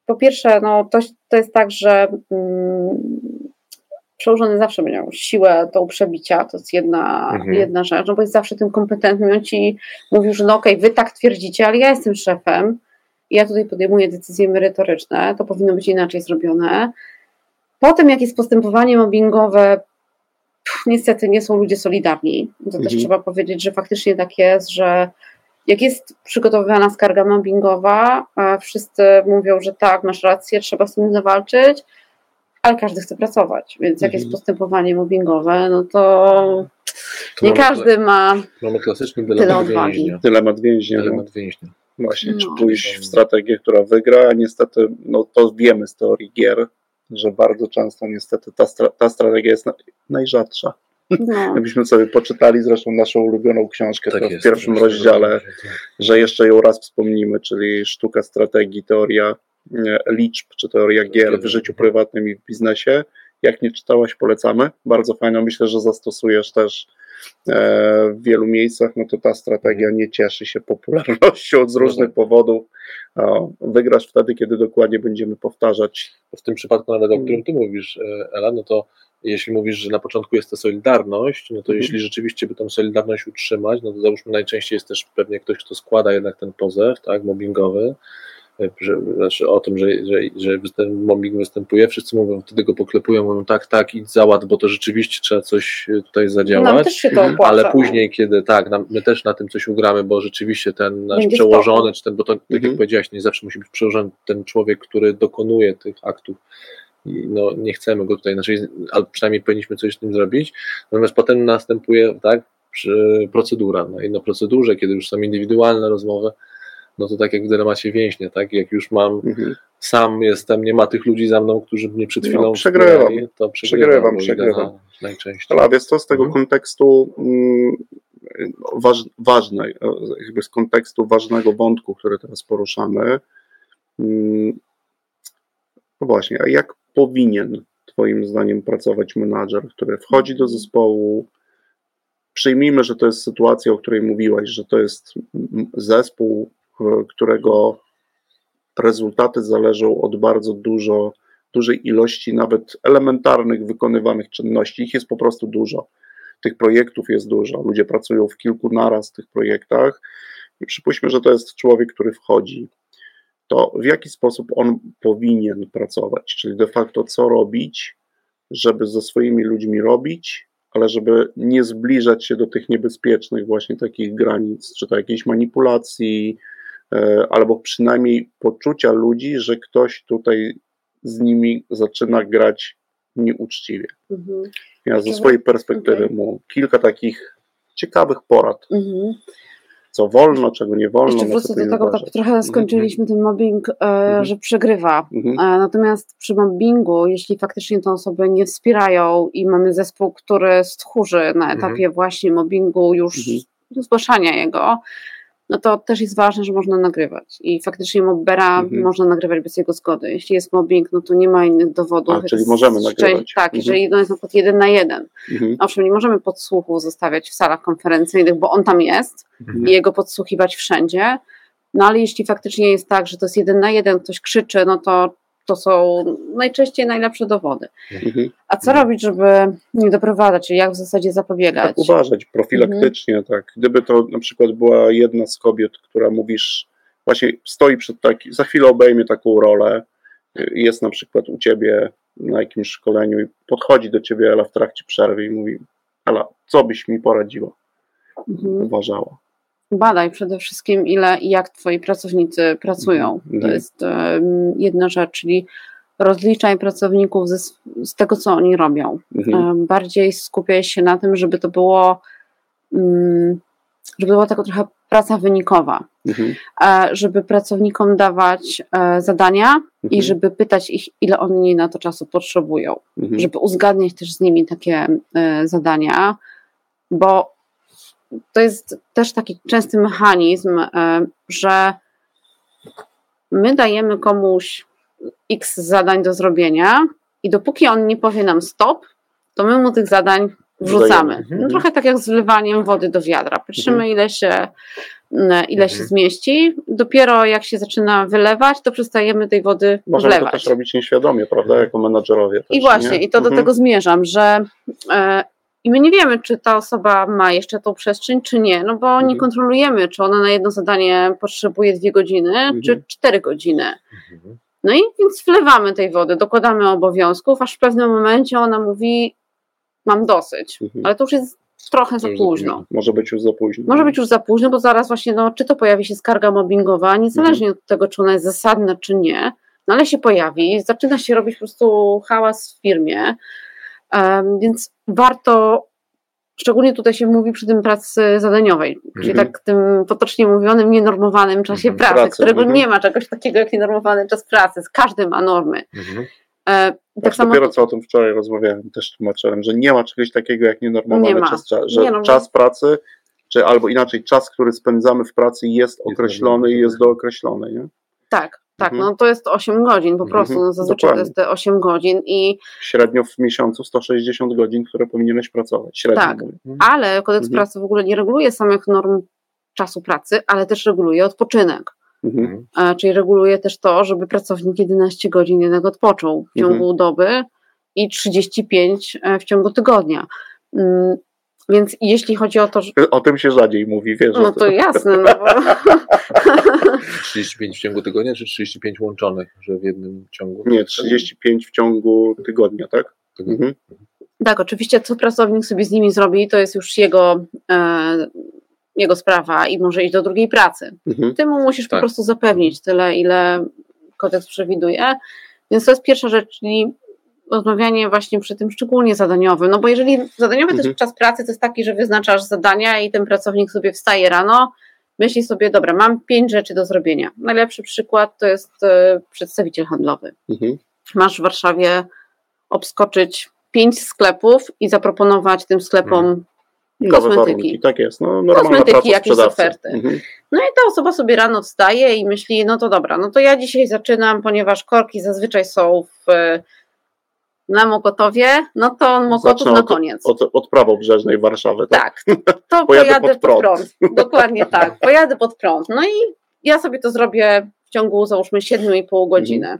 po pierwsze, no to, to jest tak, że mm, przełożony zawsze będzie miał siłę do przebicia, to jest jedna, Mhm. jedna rzecz, no bo jest zawsze tym kompetentnym, on ci mówił, że no okej, wy tak twierdzicie, ale ja jestem szefem i ja tutaj podejmuję decyzje merytoryczne, to powinno być inaczej zrobione. Potem jak jest postępowanie mobbingowe, pff, niestety nie są ludzie solidarni, to też Mhm. trzeba powiedzieć, że faktycznie tak jest, że jak jest przygotowywana skarga mobbingowa, wszyscy mówią, że tak, masz rację, trzeba z tym zawalczyć, ale każdy chce pracować, więc jak jest Mhm. postępowanie mobbingowe, no to To nie mamy, każdy ma Mamy klasyczny Tyle dylemat odwagi. więźnia. Dylemat więźnia. No. Dylemat więźnia. Właśnie, czy No. pójść w strategię, która wygra, a niestety, no to wiemy z teorii gier, że bardzo często niestety ta, stra- ta strategia jest na, najrzadsza. no, Jakbyśmy sobie poczytali zresztą naszą ulubioną książkę Tak to jest. w pierwszym Właśnie rozdziale, tak. że jeszcze ją raz wspomnimy, czyli sztuka strategii, teoria liczb, czy teoria gier w życiu prywatnym i w biznesie. Jak nie czytałaś, polecamy. Bardzo fajno. Myślę, że zastosujesz też e, w wielu miejscach. No to ta strategia nie cieszy się popularnością z różnych powodów. O, Wygrasz wtedy, kiedy dokładnie będziemy powtarzać. w tym przypadku nawet, o którym ty mówisz, e, Ela, no to jeśli mówisz, że na początku jest ta solidarność, no to Mhm. jeśli rzeczywiście by tą solidarność utrzymać, no to załóżmy najczęściej jest też pewnie ktoś, kto składa jednak ten pozew, tak, mobbingowy, e, że, znaczy o tym, że, że, że ten mobbing występuje, wszyscy mówią, wtedy go poklepują, mówią tak, tak, idź załatw, bo to rzeczywiście trzeba coś e, tutaj nam zadziałać. też się to opłaca. Ale później, kiedy tak, nam, my też na tym coś ugramy, bo rzeczywiście ten nasz Będzie przełożony, czy ten, bo to tak Mhm. jak powiedziałaś, nie zawsze musi być przełożony ten człowiek, który dokonuje tych aktów. I no, nie chcemy go tutaj, znaczy, ale przynajmniej powinniśmy coś z tym zrobić. Natomiast potem następuje tak, przy- procedura. No i na procedurze, kiedy już są indywidualne rozmowy, no to tak jak w dylemacie więźnia, tak? Jak już mam, Mhm. sam jestem, nie ma tych ludzi za mną, którzy mnie przed No, chwilą przegrywam. wspierali, to przegrywam, Przegrywam. Na, najczęściej. Ale wiesz co, z tego Mhm. kontekstu mm, waż, ważnej, e, jakby z kontekstu ważnego wątku, który teraz poruszamy, mm, no właśnie, a jak powinien Twoim zdaniem pracować menadżer, który wchodzi do zespołu, przyjmijmy, że to jest sytuacja, o której mówiłaś, że to jest mm, zespół, którego rezultaty zależą od bardzo dużo, dużej ilości nawet elementarnych wykonywanych czynności. Ich jest po prostu dużo. Tych projektów jest dużo. Ludzie pracują w kilku naraz w tych projektach. I przypuśćmy, że to jest człowiek, który wchodzi. To w jaki sposób on powinien pracować? Czyli de facto co robić, żeby ze swoimi ludźmi robić, ale żeby nie zbliżać się do tych niebezpiecznych właśnie takich granic, czy to jakiejś manipulacji, e, albo przynajmniej poczucia ludzi, że ktoś tutaj z nimi zaczyna grać nieuczciwie. Mhm. Ja ze swojej perspektywy okej. mu kilka takich ciekawych porad, Mhm. co wolno, czego nie wolno. Jeszcze wrócę do tego, tak trochę skończyliśmy ten mobbing, e, Mhm. że przegrywa. Mhm. E, Natomiast przy mobbingu, jeśli faktycznie te osoby nie wspierają i mamy zespół, który stchórzy na etapie właśnie mobbingu, już Mhm. zgłaszania jego, no to też jest ważne, że można nagrywać. I faktycznie mobbera Mhm. można nagrywać bez jego zgody. Jeśli jest mobbing, no to nie ma innych dowodów. A, czyli możemy nagrywać. Tak, Mhm. jeżeli no jest na przykład jeden na jeden. Mhm. Owszem, nie możemy podsłuchu zostawiać w salach konferencyjnych, bo on tam jest Mhm. i jego podsłuchiwać wszędzie. No ale jeśli faktycznie jest tak, że to jest jeden na jeden, ktoś krzyczy, no to to są najczęściej najlepsze dowody. Mhm. A co robić, żeby nie doprowadzać, czyli jak w zasadzie zapobiegać? Tak uważać profilaktycznie, Mhm. tak. Gdyby to na przykład była jedna z kobiet, która mówisz, właśnie stoi przed taki, za chwilę obejmie taką rolę, y, jest na przykład u ciebie na jakimś szkoleniu i podchodzi do ciebie Ela w trakcie przerwy i mówi, Ela, co byś mi poradziła? Mhm. Uważała. Badaj przede wszystkim, ile i jak twoi pracownicy pracują. To Mhm. jest em, jedna rzecz, czyli rozliczaj pracowników ze, z tego, co oni robią. Mhm. Bardziej skupiaj się na tym, żeby to było, mm, żeby była taka trochę praca wynikowa, Mhm. e, żeby pracownikom dawać e, zadania i Mhm. żeby pytać ich, ile oni na to czasu potrzebują Mhm. żeby uzgadniać też z nimi takie e, zadania, bo to jest też taki częsty mechanizm, e, że my dajemy komuś x zadań do zrobienia i dopóki on nie powie nam stop, to my mu tych zadań wrzucamy. Dodajemy. No, trochę tak jak z wlewaniem wody do wiadra. Patrzymy, Mhm. ile się ile się Mhm. zmieści. Dopiero jak się zaczyna wylewać, to przestajemy tej wody Możemy to wlewać. też robić nieświadomie, prawda, jako menadżerowie. Też, I właśnie, nie? i to do Mhm. tego zmierzam, że e, i my nie wiemy, czy ta osoba ma jeszcze tą przestrzeń, czy nie, no bo nie Mhm. kontrolujemy, czy ona na jedno zadanie potrzebuje dwie godziny, czy Mhm. cztery godziny. Mhm. No i więc wlewamy tej wody, dokładamy obowiązków, aż w pewnym momencie ona mówi, mam dosyć. Mhm. Ale to już jest trochę za późno. Może być już za późno. Może być już za późno, bo zaraz właśnie, no, czy to pojawi się skarga mobbingowa, niezależnie Mhm. od tego, czy ona jest zasadna, czy nie, no ale się pojawi, zaczyna się robić po prostu hałas w firmie, więc warto, szczególnie tutaj się mówi przy tym pracy zadaniowej, czyli Mhm. tak tym potocznie mówionym nienormowanym czasie Mhm. pracy, Pracy, którego mhm. nie ma czegoś takiego jak nienormowany czas pracy, każdy ma normy. Mhm. E, Tak samo dopiero co o tym wczoraj rozmawiałem też z tłumaczem, że nie ma czegoś takiego jak Nie nienormowany ma. czas, cza- że Nie, no bo- czas pracy, czy albo inaczej czas, który spędzamy w pracy jest określony i jest dookreślony, nie? tak, tak, Mhm. no to jest 8 godzin po Mhm. prostu, no, zazwyczaj Dokładnie. to jest te 8 godzin i Średnio w miesiącu 160 godzin, które powinieneś pracować. Średnio Tak. mówię. Ale kodeks Mhm. pracy w ogóle nie reguluje samych norm czasu pracy, ale też reguluje odpoczynek. Mhm. Mhm. E, Czyli reguluje też to, żeby pracownik 11 godzin jednak odpoczął w Mhm. ciągu doby i 35 e, w ciągu tygodnia. Więc jeśli chodzi o to, że. O tym się rzadziej mówi, wiesz. No to jasne, no bo 35 w ciągu tygodnia, czy 35 łączonych, że w jednym ciągu? Nie, 35 w ciągu tygodnia, tak? Mhm. tak, oczywiście, co pracownik sobie z nimi zrobi, to jest już jego, e, jego sprawa i może iść do drugiej pracy. Mhm. Ty mu musisz po Tak. prostu zapewnić tyle, ile kodeks przewiduje. Więc to jest pierwsza rzecz, czyli rozmawianie właśnie przy tym szczególnie zadaniowym. No bo jeżeli zadaniowy Mhm. też czas pracy to jest taki, że wyznaczasz zadania i ten pracownik sobie wstaje rano, myśli sobie, dobra, mam pięć rzeczy do zrobienia. Najlepszy przykład to jest e, przedstawiciel handlowy. Mhm. Masz w Warszawie obskoczyć pięć sklepów i zaproponować tym sklepom Nowe Kosmetyki. tak jest. No, Kosmetyki, jakieś oferty. Mhm. No i ta osoba sobie rano wstaje i myśli, no to dobra, no to ja dzisiaj zaczynam, ponieważ korki zazwyczaj są w, na Mokotowie, no to Mokotów Zacznę na od- koniec. Od, od prawobrzeżnej Warszawy, tak? Tak, to Pojadę pojadę, pod pod, prąd. prąd. Dokładnie tak, pojadę pod prąd. No i ja sobie to zrobię w ciągu załóżmy 7,5 godziny.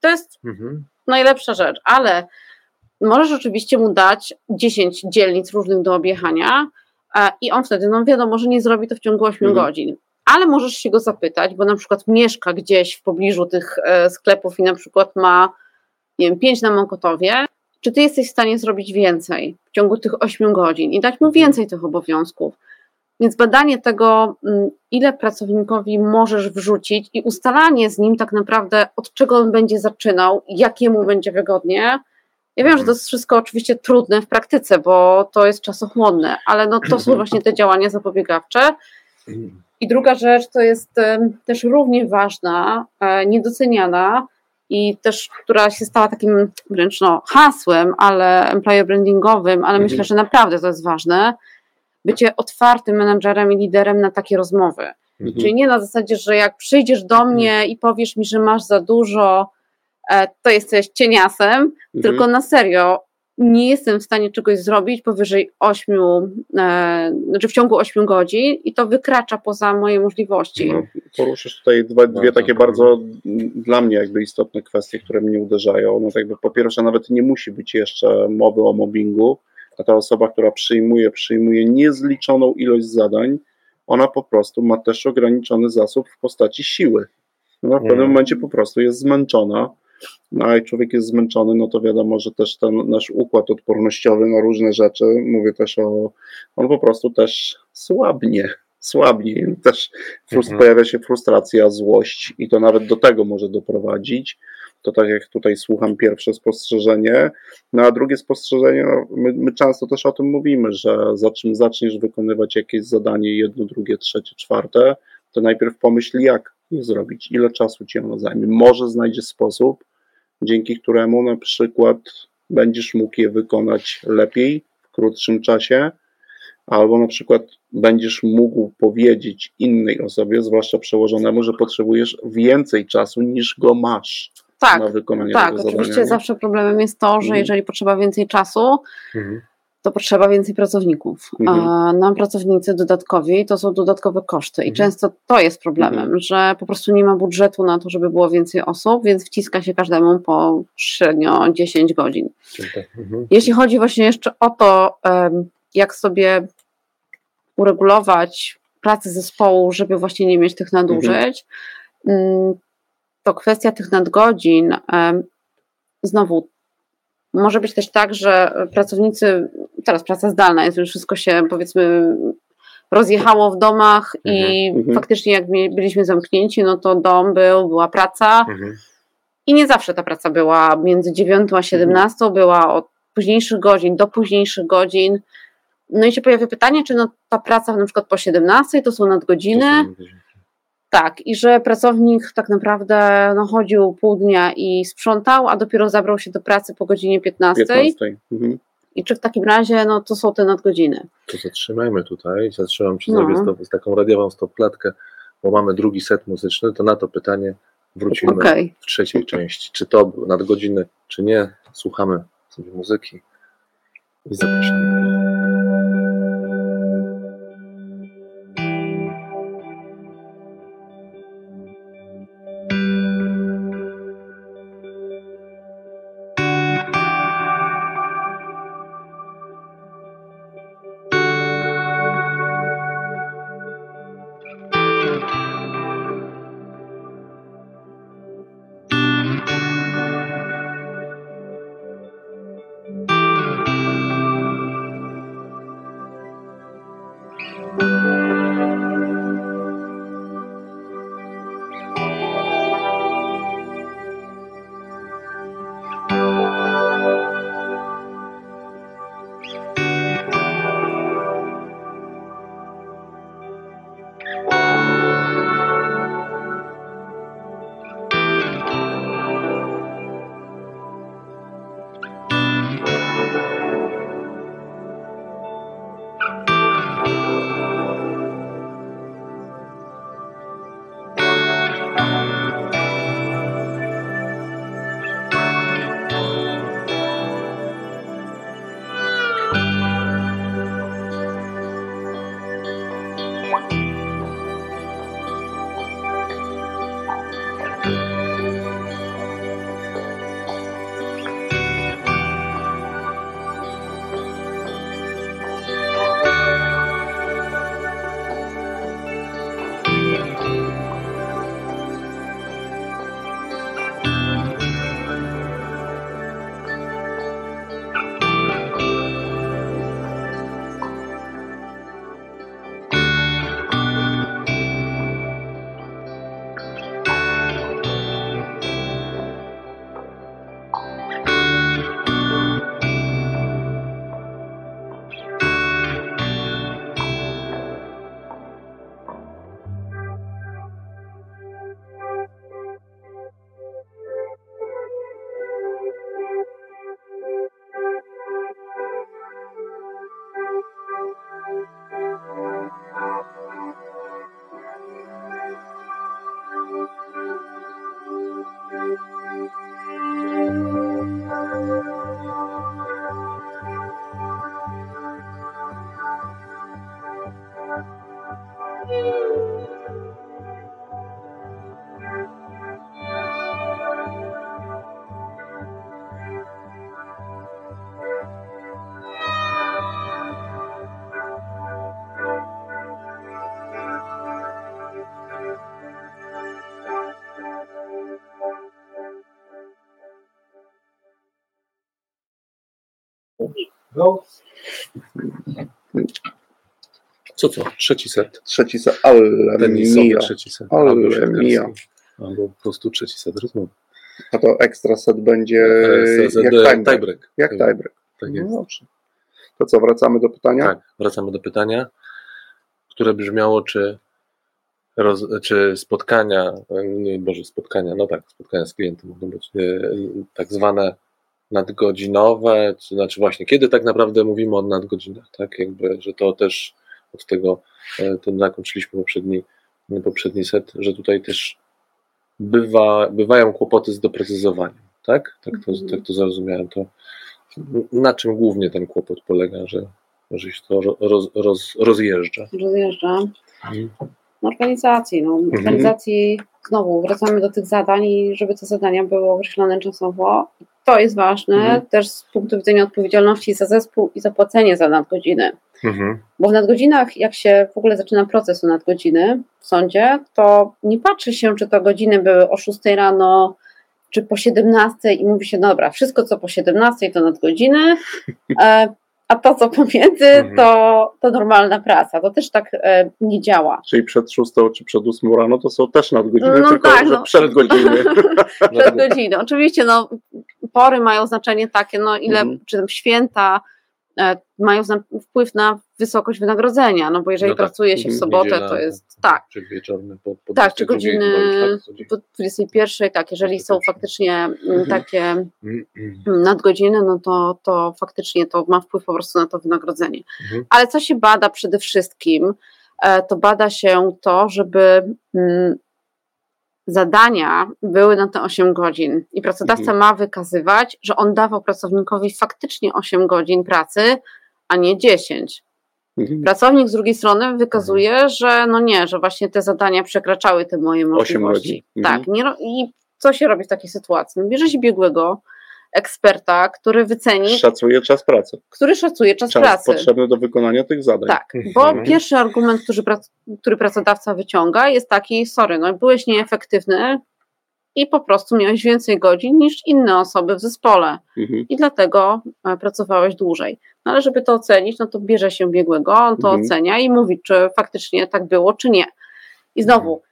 To jest Mhm. najlepsza rzecz, ale możesz oczywiście mu dać 10 dzielnic różnych do objechania e, i on wtedy, no wiadomo, że nie zrobi to w ciągu 8 Mhm. godzin. Ale możesz się go zapytać, bo na przykład mieszka gdzieś w pobliżu tych e, sklepów i na przykład ma, nie wiem, 5 na Mokotowie, czy ty jesteś w stanie zrobić więcej w ciągu tych 8 godzin i dać mu więcej tych obowiązków. Więc badanie tego, mm, ile pracownikowi możesz wrzucić i ustalanie z nim tak naprawdę, od czego on będzie zaczynał, jakiemu będzie wygodnie. Ja wiem, że to jest wszystko oczywiście trudne w praktyce, bo to jest czasochłonne, ale no to są właśnie te działania zapobiegawcze. I druga rzecz to jest też równie ważna, e, niedoceniana i też, która się stała takim wręcz no, hasłem, ale employer brandingowym, ale Mhm. myślę, że naprawdę to jest ważne, bycie otwartym menadżerem i liderem na takie rozmowy. Mhm. Czyli nie na zasadzie, że jak przyjdziesz do mnie i powiesz mi, że masz za dużo, e, to jesteś cieniasem, Mhm. tylko na serio nie jestem w stanie czegoś zrobić powyżej 8, e, znaczy w ciągu 8 godzin i to wykracza poza moje możliwości. No, poruszysz tutaj dwa, dwie Bardzo takie fajnie. bardzo mm, dla mnie jakby istotne kwestie, które mnie uderzają. No to jakby po pierwsze nawet nie musi być jeszcze mowy o mobbingu, a ta osoba, która przyjmuje, przyjmuje niezliczoną ilość zadań, ona po prostu ma też ograniczony zasób w postaci siły. No, w pewnym Mhm. momencie po prostu jest zmęczona. No, a jak człowiek jest zmęczony, no to wiadomo, że też ten nasz układ odpornościowy na różne rzeczy, mówię też o, on po prostu też słabnie, słabnie. Też frust- Mhm. pojawia się frustracja, złość i to nawet do tego może doprowadzić. To tak jak tutaj słucham pierwsze spostrzeżenie, no a drugie spostrzeżenie, no, my, my często też o tym mówimy, że za czym zaczniesz wykonywać jakieś zadanie, jedno, drugie, trzecie, czwarte, to najpierw pomyśl, jak je zrobić, ile czasu ci ono zajmie. Może znajdzie sposób, dzięki któremu na przykład będziesz mógł je wykonać lepiej, w krótszym czasie, albo na przykład będziesz mógł powiedzieć innej osobie, zwłaszcza przełożonemu, że potrzebujesz więcej czasu niż go masz Tak, na wykonanie tak, tego oczywiście zadania. zawsze problemem jest to, że Mhm. jeżeli potrzeba więcej czasu, Mhm. To potrzeba więcej pracowników. Mhm. A nam pracownicy dodatkowi to są dodatkowe koszty i Mhm. często to jest problemem, Mhm. że po prostu nie ma budżetu na to, żeby było więcej osób, więc wciska się każdemu po średnio 10 godzin. Mhm. Jeśli chodzi właśnie jeszcze o to, jak sobie uregulować pracę zespołu, żeby właśnie nie mieć tych nadużyć, mm, to kwestia tych nadgodzin, znowu, może być też tak, że pracownicy, teraz praca zdalna jest, już wszystko się powiedzmy rozjechało w domach i Mhm. faktycznie jak byliśmy zamknięci, no to dom był, była praca, Mhm. i nie zawsze ta praca była między 9 a 17, była od późniejszych godzin do późniejszych godzin. No i się pojawia pytanie, czy no ta praca na przykład po 17 to są nadgodziny, tak, i że pracownik tak naprawdę no, chodził pół dnia i sprzątał, a dopiero zabrał się do pracy po godzinie 15. 15. Mhm. I czy w takim razie no, to są te nadgodziny? To zatrzymajmy tutaj. Zatrzymam ci, No. zrobię stop, z taką radiową stopklatkę, bo mamy drugi set muzyczny, to na to pytanie wrócimy Okej. w trzeciej części. Czy to nadgodziny, czy nie. Słuchamy sobie muzyki i zapraszamy. Música you. Co co? Trzeci set. Trzeci set, ale Tenisowy mija. trzeci set. Ale Albo siatkarski. mija. Albo po prostu trzeci set rozmowy. A to ekstra set będzie E, set, jak e, tiebreak. tiebreak. Jak tiebreak. Tak No jest. dobrze. To co, wracamy do pytania? Tak, wracamy do pytania, które brzmiało, czy, roz, czy spotkania, nie, Boże, spotkania, no tak, spotkania z klientem mogą być e, tak zwane nadgodzinowe, czy znaczy właśnie, kiedy tak naprawdę mówimy o nadgodzinach, tak, jakby, że to też od tego, e, to zakończyliśmy poprzedni, poprzedni set, że tutaj też bywa, bywają kłopoty z doprecyzowaniem, tak? Tak to, Mhm. tak to zrozumiałem. To na czym głównie ten kłopot polega, że, że się to roz, roz, rozjeżdża? Rozjeżdżam. No, organizacji. No. Organizacji, znowu wracamy do tych zadań i żeby te zadania były określone czasowo. To jest ważne Mhm. też z punktu widzenia odpowiedzialności za zespół i zapłacenie za nadgodziny. Mhm. Bo w nadgodzinach, jak się w ogóle zaczyna proces o nadgodziny w sądzie, to nie patrzy się, czy to godziny były o 6 rano, czy po 17 i mówi się, dobra, wszystko co po 17 to nadgodziny, e, a to co pomiędzy Mhm. to, to normalna praca. To też tak e, nie działa. Czyli przed szóstą czy przed ósmą rano to są też nadgodziny, No tylko tak, no. przed godziny. Przed godziny. Oczywiście no, pory mają znaczenie takie, no ile, Mhm. czy tam święta mają zna- wpływ na wysokość wynagrodzenia, no bo jeżeli No tak. pracuje się w Mhm. sobotę, Niedziela, to jest tak. Czy wieczorny po, po Tak, czy 22 godziny już, tak? po 21, tak, jeżeli są 21. faktycznie mm, Mhm. takie mm, nadgodziny, no to, to faktycznie to ma wpływ po prostu na to wynagrodzenie. Mhm. Ale co się bada przede wszystkim, e, to bada się to, żeby mm, zadania były na te 8 godzin i pracodawca Mhm. ma wykazywać, że on dawał pracownikowi faktycznie 8 godzin pracy, a nie 10. Mhm. Pracownik z drugiej strony wykazuje, Mhm. że no nie, że właśnie te zadania przekraczały te moje możliwości. godzin. Mhm. Tak, nie, i co się robi w takiej sytuacji? No, Bierze się biegłego eksperta, który wyceni, Szacuje czas pracy. który szacuje czas, Czas pracy. potrzebny do wykonania tych zadań. Tak, bo Mhm. pierwszy argument, który, prac- który pracodawca wyciąga, jest taki: sorry, no byłeś nieefektywny i po prostu miałeś więcej godzin niż inne osoby w zespole Mhm. i dlatego e, pracowałeś dłużej. No ale żeby to ocenić, no to bierze się biegłego, on to Mhm. ocenia i mówi, czy faktycznie tak było, czy nie. I znowu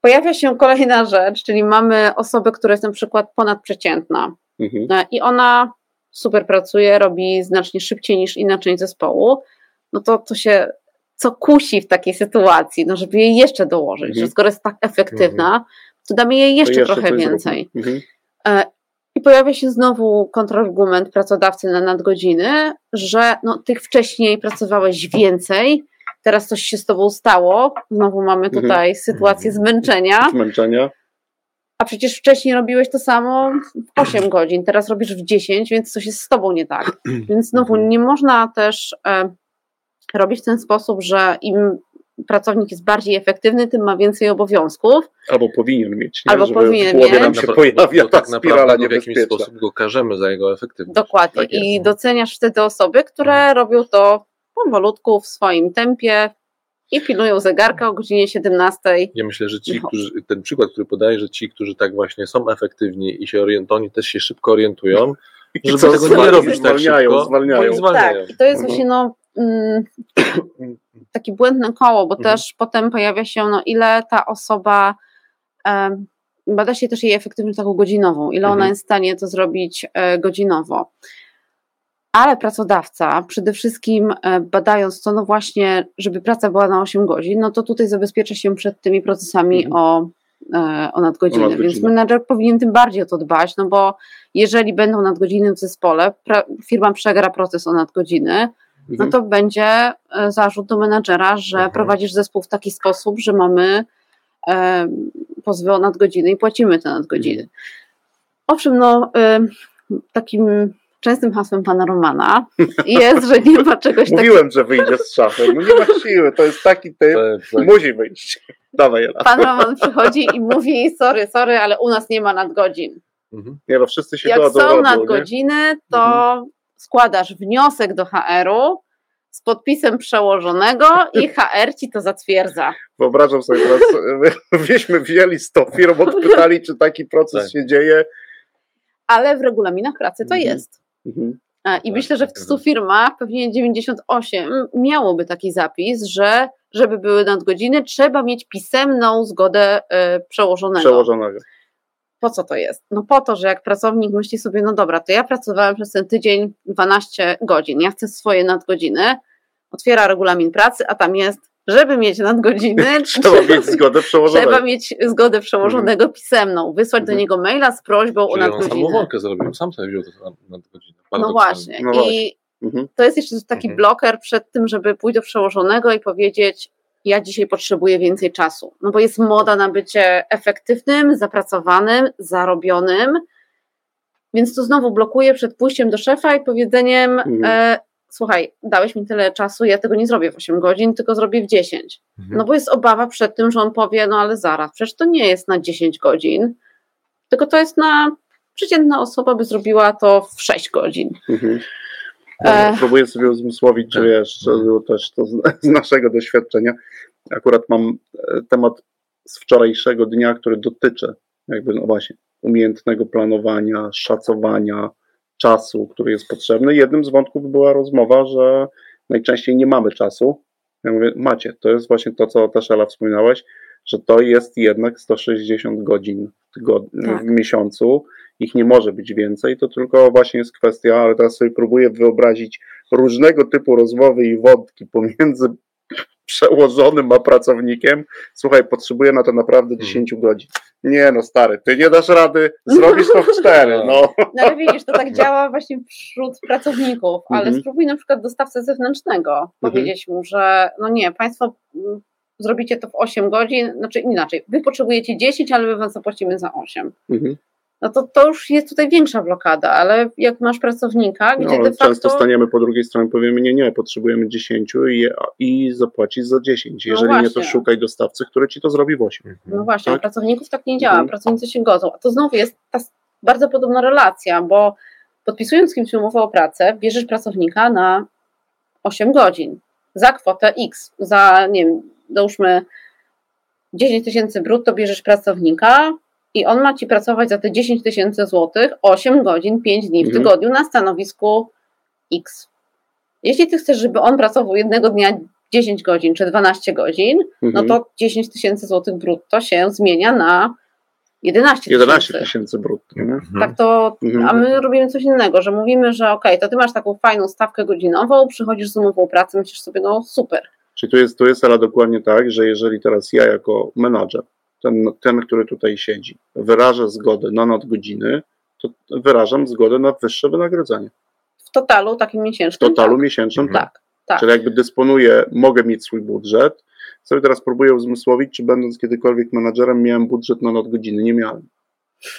pojawia się kolejna rzecz, czyli mamy osobę, która jest na przykład ponadprzeciętna Mhm. e, i ona super pracuje, robi znacznie szybciej niż inna część zespołu, no to to się co kusi w takiej sytuacji, no żeby jej jeszcze dołożyć, Mhm. że skoro jest tak efektywna, to damy jej To jeszcze, trochę więcej. Mhm. E, I pojawia się znowu kontrargument pracodawcy na nadgodziny, że no, tych wcześniej pracowałeś więcej, teraz coś się z tobą stało, znowu mamy Mhm. tutaj sytuację zmęczenia, Zmęczenia. A przecież wcześniej robiłeś to samo w 8 godzin, teraz robisz w 10, więc coś jest z tobą nie tak. Więc znowu nie można też e, robić w ten sposób, że im pracownik jest bardziej efektywny, tym ma więcej obowiązków. Albo powinien mieć. Nie? Albo Żeby powinien mieć. nam się pojawia bo ta tak naprawdę no, w jakiś sposób go karzemy za jego efektywność. Dokładnie. Tak. I doceniasz wtedy osoby, które robią to powolutku w swoim tempie i pilnują zegarka o godzinie 17. Ja myślę, że ci, No. którzy, ten przykład, który podaje, że ci, którzy tak właśnie są efektywni i się orientują, też się szybko orientują, żeby co, tego nie zwalniają, robić tak zwalniają, szybko, zwalniają. zwalniają. Tak, to jest Mhm. właśnie no, mm, takie błędne koło, bo Mhm. też potem pojawia się, no, ile ta osoba, em, bada się też jej efektywność taką godzinową, ile ona Mhm. jest w stanie to zrobić e, godzinowo. Ale pracodawca, przede wszystkim e, badając to, no właśnie, żeby praca była na 8 godzin, no to tutaj zabezpiecza się przed tymi procesami Mhm. o, e, o nadgodziny. O nadgodziny. Więc menadżer powinien tym bardziej o to dbać, no bo jeżeli będą nadgodziny w zespole, firma przegra proces o nadgodziny, no Mhm. to będzie e, zarzut do menadżera, że Mhm. prowadzisz zespół w taki sposób, że mamy e, pozwy o nadgodziny i płacimy te nadgodziny. Owszem, no e, takim częstym hasłem pana Romana jest, że nie ma czegoś takiego. Mówiłem, że wyjdzie z szafy. No nie ma siły, to jest taki typ. Musi wyjść. Dawaj, Ela. Pan Roman przychodzi i mówi, sorry, sorry, ale u nas nie ma nadgodzin. Mhm. Nie no, wszyscy się Jak są robią, nie? nadgodziny, to składasz wniosek do HR-u z podpisem przełożonego i HR ci to zatwierdza. Wyobrażam sobie teraz, byśmy wzięli 100 firm, odpytali, czy taki proces Tak. się dzieje. Ale w regulaminach pracy to Mhm. jest. Mhm. I Tak, myślę, że w tak, 100 tak. firmach pewnie 98 miałoby taki zapis, że żeby były nadgodziny, trzeba mieć pisemną zgodę e, przełożonego. Przełożonego. Po co to jest? No po to, że jak pracownik myśli sobie, no dobra, to ja pracowałem przez ten tydzień 12 godzin, ja chcę swoje nadgodziny, otwiera regulamin pracy, a tam jest, żeby mieć nadgodziny, Trzeba mieć zgodę przełożonego. trzeba mieć zgodę przełożonego pisemną, wysłać do Mhm. niego maila z prośbą o Czyli on samowolkę zrobił, sam sobie wziął godzinę. No właśnie. No I właśnie. Mhm. to jest jeszcze taki Mhm. bloker przed tym, żeby pójść do przełożonego i powiedzieć, ja dzisiaj potrzebuję więcej czasu. No bo jest moda na bycie efektywnym, zapracowanym, zarobionym. Więc to znowu blokuje przed pójściem do szefa i powiedzeniem: Mhm. e, Słuchaj, dałeś mi tyle czasu, ja tego nie zrobię w 8 godzin, tylko zrobię w 10. Mhm. No bo jest obawa przed tym, że on powie: No ale zaraz, przecież to nie jest na 10 godzin, tylko to jest na. Przeciętna osoba by zrobiła to w 6 godzin. Mhm. E. Próbuję sobie uzmysłowić, czy Tak. wiesz, czy też to z, z naszego doświadczenia. Akurat mam e, temat z wczorajszego dnia, który dotyczy jakby, no właśnie, umiejętnego planowania, szacowania czasu, który jest potrzebny. Jednym z wątków była rozmowa, że najczęściej nie mamy czasu. Ja mówię, macie, to jest właśnie to, co też Ela wspominałeś, że to jest jednak 160 godzin w, Tak. w miesiącu, ich nie może być więcej, to tylko właśnie jest kwestia, ale teraz sobie próbuję wyobrazić różnego typu rozmowy i wątki pomiędzy przełożonym a pracownikiem. Słuchaj, potrzebuję na to naprawdę 10 godzin. Nie no, stary, ty nie dasz rady, zrobisz to w 4, no. No ale widzisz, to tak działa właśnie wśród pracowników, ale Mhm. spróbuj na przykład dostawcę zewnętrznego powiedzieć mu, że no nie, Państwo mm, zrobicie to w 8 godzin, znaczy inaczej, Wy potrzebujecie 10, ale my Wam zapłacimy za 8. Mhm. No to, to już jest tutaj większa blokada, ale jak masz pracownika, No, gdzie ale de facto... często staniemy po drugiej stronie, powiemy nie, nie, potrzebujemy 10 i, i zapłacić za 10. No Jeżeli nie, to szukaj dostawcy, który ci to zrobi w 8. No właśnie, Tak? u pracowników tak nie działa, Mhm. pracownicy się godzą. A to znowu jest ta bardzo podobna relacja, bo podpisując z kimś umowę o pracę, bierzesz pracownika na 8 godzin za kwotę X, za nie wiem, załóżmy 10 tysięcy brutto bierzesz pracownika i on ma ci pracować za te 10 tysięcy złotych 8 godzin, 5 dni w Mhm. tygodniu na stanowisku X. Jeśli ty chcesz, żeby on pracował jednego dnia 10 godzin czy 12 godzin, no Mhm. to 10 tysięcy złotych brutto się zmienia na 11 11 tysięcy. tysięcy brutto. nie? Tak to, Mhm. a my robimy coś innego, że mówimy, że okej, to ty masz taką fajną stawkę godzinową, przychodzisz z umową pracy, myślisz sobie, no super. Czyli tu jest, tu jest ale dokładnie tak, że jeżeli teraz ja jako menadżer, ten, ten, który tutaj siedzi, wyrażę zgodę na nadgodziny, to wyrażam zgodę na wyższe wynagrodzenie. W totalu takim W miesięcznym. totalu tak, miesięcznym tak, tak. Czyli jakby dysponuję, mogę mieć swój budżet. Sobie teraz próbuję uzmysłowić, czy będąc kiedykolwiek menadżerem miałem budżet na nadgodziny. Nie miałem.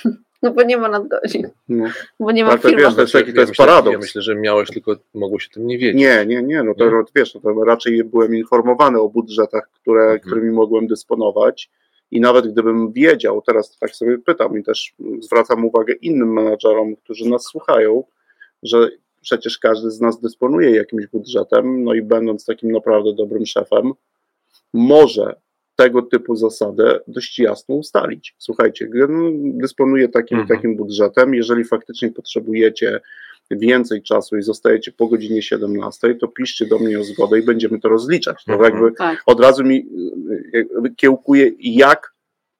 No bo nie ma nadgodzin, No. bo nie ma Ale to firmy. wiesz, to jest taki- to jest myślę, paradoks. Ja myślę, że miałeś, tylko mogłeś o tym nie wiedzieć. Nie, nie, nie, no to Nie? wiesz, no to raczej byłem informowany o budżetach, które, Mhm. którymi mogłem dysponować i nawet gdybym wiedział, teraz tak sobie pytam i też zwracam uwagę innym menadżerom, którzy nas słuchają, że przecież każdy z nas dysponuje jakimś budżetem, no i będąc takim naprawdę dobrym szefem, może tego typu zasadę dość jasno ustalić. Słuchajcie, dysponuję takim, Mhm. takim budżetem, jeżeli faktycznie potrzebujecie więcej czasu i zostajecie po godzinie 17, to piszcie do mnie o zgodę i będziemy to rozliczać. To Mhm. jakby Tak. od razu mi y, y, kiełkuje, jak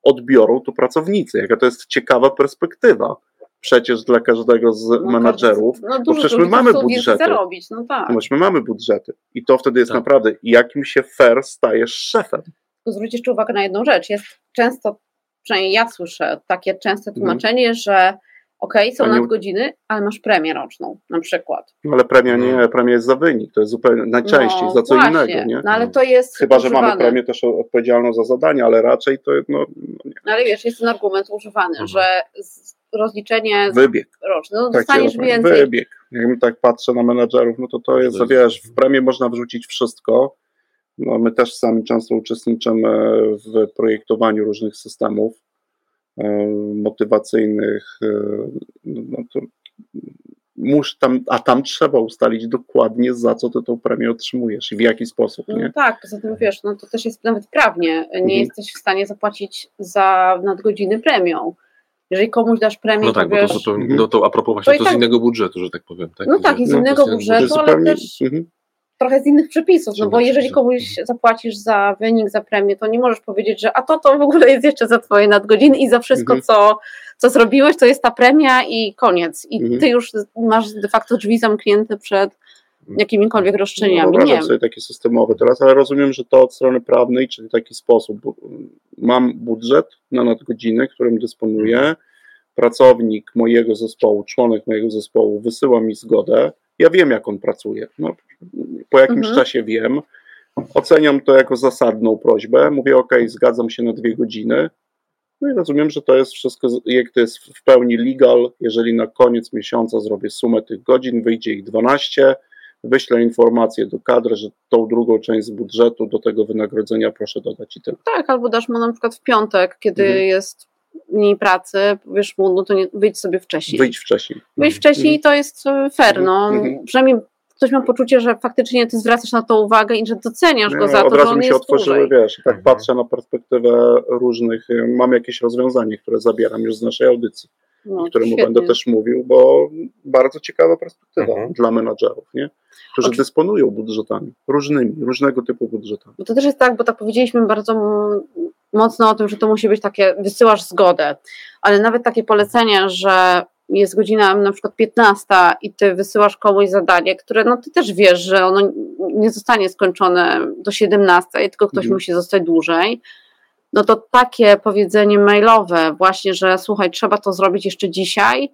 odbiorą to pracownicy, jaka to jest ciekawa perspektywa przecież dla każdego z No, menadżerów, no, bo przecież my mamy budżety. zarobić, no tak. ponieważ my mamy budżety i to wtedy jest Tak. naprawdę, jakim się fair stajesz szefem. Zwróć jeszcze uwagę na jedną rzecz. Jest często, przynajmniej ja słyszę takie częste Mhm. tłumaczenie, że okej, są nie- nadgodziny, ale masz premię roczną na przykład. No ale premia nie, Mhm. premia jest za wynik, to jest zupełnie najczęściej, no, za co właśnie. innego, nie? No ale to jest Chyba, że mamy używane. premię też odpowiedzialną za zadania, ale raczej to no, no No ale wiesz, jest ten argument używany, Mhm. że rozliczenie wybieg. roczne, no Tak, dostaniesz więcej. Wybieg. Jak tak patrzę na menadżerów, no to to jest, To jest- wiesz, w premię można wrzucić wszystko. No, my też sami często uczestniczymy w projektowaniu różnych systemów motywacyjnych. e, No to musz tam, a tam trzeba ustalić dokładnie, za co ty tą premię otrzymujesz i w jaki sposób. No Nie? tak, poza tym wiesz, no to też jest nawet prawnie, nie Mhm. jesteś w stanie zapłacić za nadgodziny premią. Jeżeli komuś dasz premię, No tak, to bo wiesz, to, zupełnie, Mhm. no to a propos właśnie To to, tak- z innego budżetu, że tak powiem. Tak? No tak, i z Że- innego to jest budżetu, To ale też- mhm. Trochę z innych przepisów, no bo jeżeli komuś zapłacisz za wynik, za premię, to nie możesz powiedzieć, że a to to w ogóle jest jeszcze za twoje nadgodziny i za wszystko, Mhm. co, co zrobiłeś, to jest ta premia i koniec. I Mhm. ty już masz de facto drzwi zamknięte przed jakimikolwiek roszczeniami. No, Nie. sobie takie systemowe teraz, ale rozumiem, że to od strony prawnej, czyli taki sposób. mm, Mam budżet na nadgodziny, którym dysponuję. Pracownik mojego zespołu, członek mojego zespołu wysyła mi zgodę. Ja wiem, jak on pracuje. No, po jakimś Mhm. czasie wiem. Oceniam to jako zasadną prośbę. Mówię, OK, zgadzam się na dwie godziny. No i rozumiem, że to jest wszystko, jak to jest w pełni legal. Jeżeli na koniec miesiąca zrobię sumę tych godzin, wyjdzie ich 12, wyślę informację do kadry, że tą drugą część z budżetu do tego wynagrodzenia proszę dodać i tyle. Tak, albo dasz mu na przykład w piątek, kiedy Mhm. jest mniej pracy, powiesz mu, no to nie, wyjdź sobie wcześniej. Wyjdź wcześniej. Wyjść wcześniej to jest e, fair, no. Mhm. Przynajmniej ktoś ma poczucie, że faktycznie ty zwracasz na to uwagę i że doceniasz go Nie, za to, że razu on mi się jest otworzyły, dłużej. wiesz, tak Mhm. patrzę na perspektywę różnych, y, mam jakieś rozwiązanie, które zabieram już z naszej audycji, No, o którym świetnie. będę też mówił, bo bardzo ciekawa perspektywa Mhm. dla menadżerów, nie? którzy Oczy- dysponują budżetami, różnymi, różnego typu budżetami. Bo to też jest tak, bo tak powiedzieliśmy bardzo mocno o tym, że to musi być takie, wysyłasz zgodę, ale nawet takie polecenie, że jest godzina na przykład 15 i ty wysyłasz komuś zadanie, które no ty też wiesz, że ono nie zostanie skończone do 17, tylko ktoś Mhm. musi zostać dłużej, no to takie powiedzenie mailowe właśnie, że słuchaj, trzeba to zrobić jeszcze dzisiaj,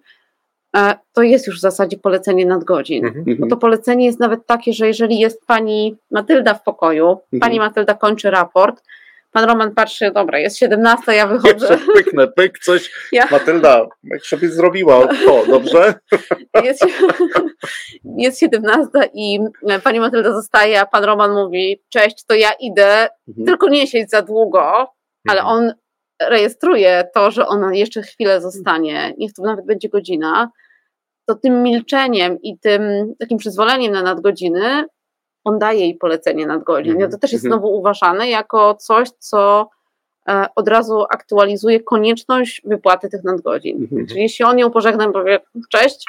e, to jest już w zasadzie polecenie nadgodzin. Mhm. Mhm. to polecenie jest nawet takie, że jeżeli jest pani Matylda w pokoju, Mhm. pani Matylda kończy raport, pan Roman patrzy, dobra, jest 17, ja wychodzę, Jeszcze pyknę, pyk, coś. Ja- Matylda, jak sobie zrobiła to, dobrze? jest, jest 17 i pani Matylda zostaje, a pan Roman mówi, cześć, to ja idę, Mhm. tylko nie siedź za długo, ale Mhm. on rejestruje to, że ona jeszcze chwilę zostanie, niech to nawet będzie godzina, to tym milczeniem i tym takim przyzwoleniem na nadgodziny on daje jej polecenie nadgodzin. Mhm, to też jest mhm. znowu uważane jako coś, co e, od razu aktualizuje konieczność wypłaty tych nadgodzin. Mhm. Czyli jeśli on ją pożegna i powie cześć,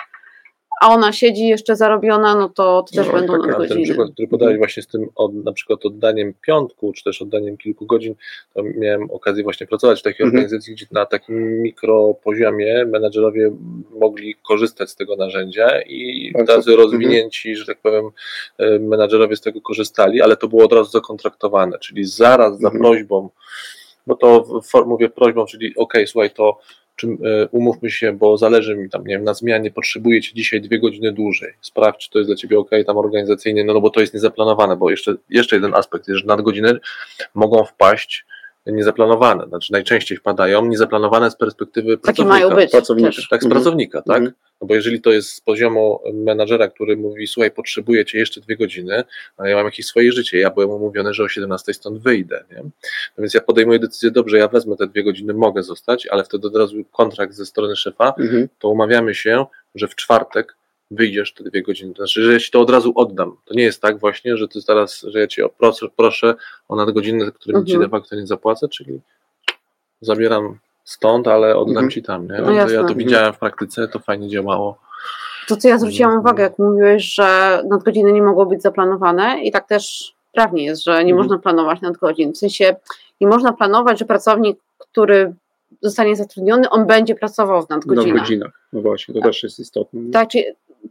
a ona siedzi jeszcze zarobiona, no to, to też No, będą tak, A ten nadgodziny. przykład, który podałeś właśnie z tym od, na przykład oddaniem piątku, czy też oddaniem kilku godzin, to miałem okazję właśnie pracować w takiej Mhm. organizacji, gdzie na takim mikropoziomie menadżerowie mogli korzystać z tego narzędzia i tacy rozwinięci, że tak powiem, e, menadżerowie z tego korzystali, ale to było od razu zakontraktowane, czyli zaraz za Mhm. prośbą, bo to w- mówię prośbą, czyli ok, słuchaj, to czym, e, umówmy się, bo zależy mi tam, nie wiem, na zmianie potrzebuję cię dzisiaj dwie godziny dłużej. Sprawdź, czy to jest dla ciebie ok, tam organizacyjnie, no, no bo to jest niezaplanowane, bo jeszcze, jeszcze jeden aspekt jest, że nadgodziny mogą wpaść niezaplanowane, znaczy najczęściej wpadają niezaplanowane z perspektywy Takie pracownika. mają być. Pracownika. też. Tak, z Mhm. pracownika, tak? Mhm. No bo jeżeli to jest z poziomu menadżera, który mówi, słuchaj, potrzebuję cię jeszcze dwie godziny, ale ja mam jakieś swoje życie, ja byłem umówiony, że o 17 stąd wyjdę, nie? No więc ja podejmuję decyzję, dobrze, ja wezmę te dwie godziny, mogę zostać, ale wtedy od razu kontrakt ze strony szefa, Mhm. to umawiamy się, że w czwartek wyjdziesz te dwie godziny, to znaczy, że ja ci to od razu oddam. To nie jest tak właśnie, że ty teraz, że ja ci o- proszę, proszę o nadgodziny, którymi ci Mhm. de facto nie zapłacę, czyli zabieram stąd, ale oddam Mhm. ci tam, nie? No ja to widziałem w praktyce, to fajnie działało. To, co ja zwróciłam Mhm. uwagę, jak mówiłeś, że nadgodziny nie mogło być zaplanowane i tak też prawnie jest, że nie Mhm. można planować nadgodzin. W sensie nie można planować, że pracownik, który zostanie zatrudniony, on będzie pracował w Na nadgodzinach. godzinach. No właśnie, to też jest istotne. Tak, czy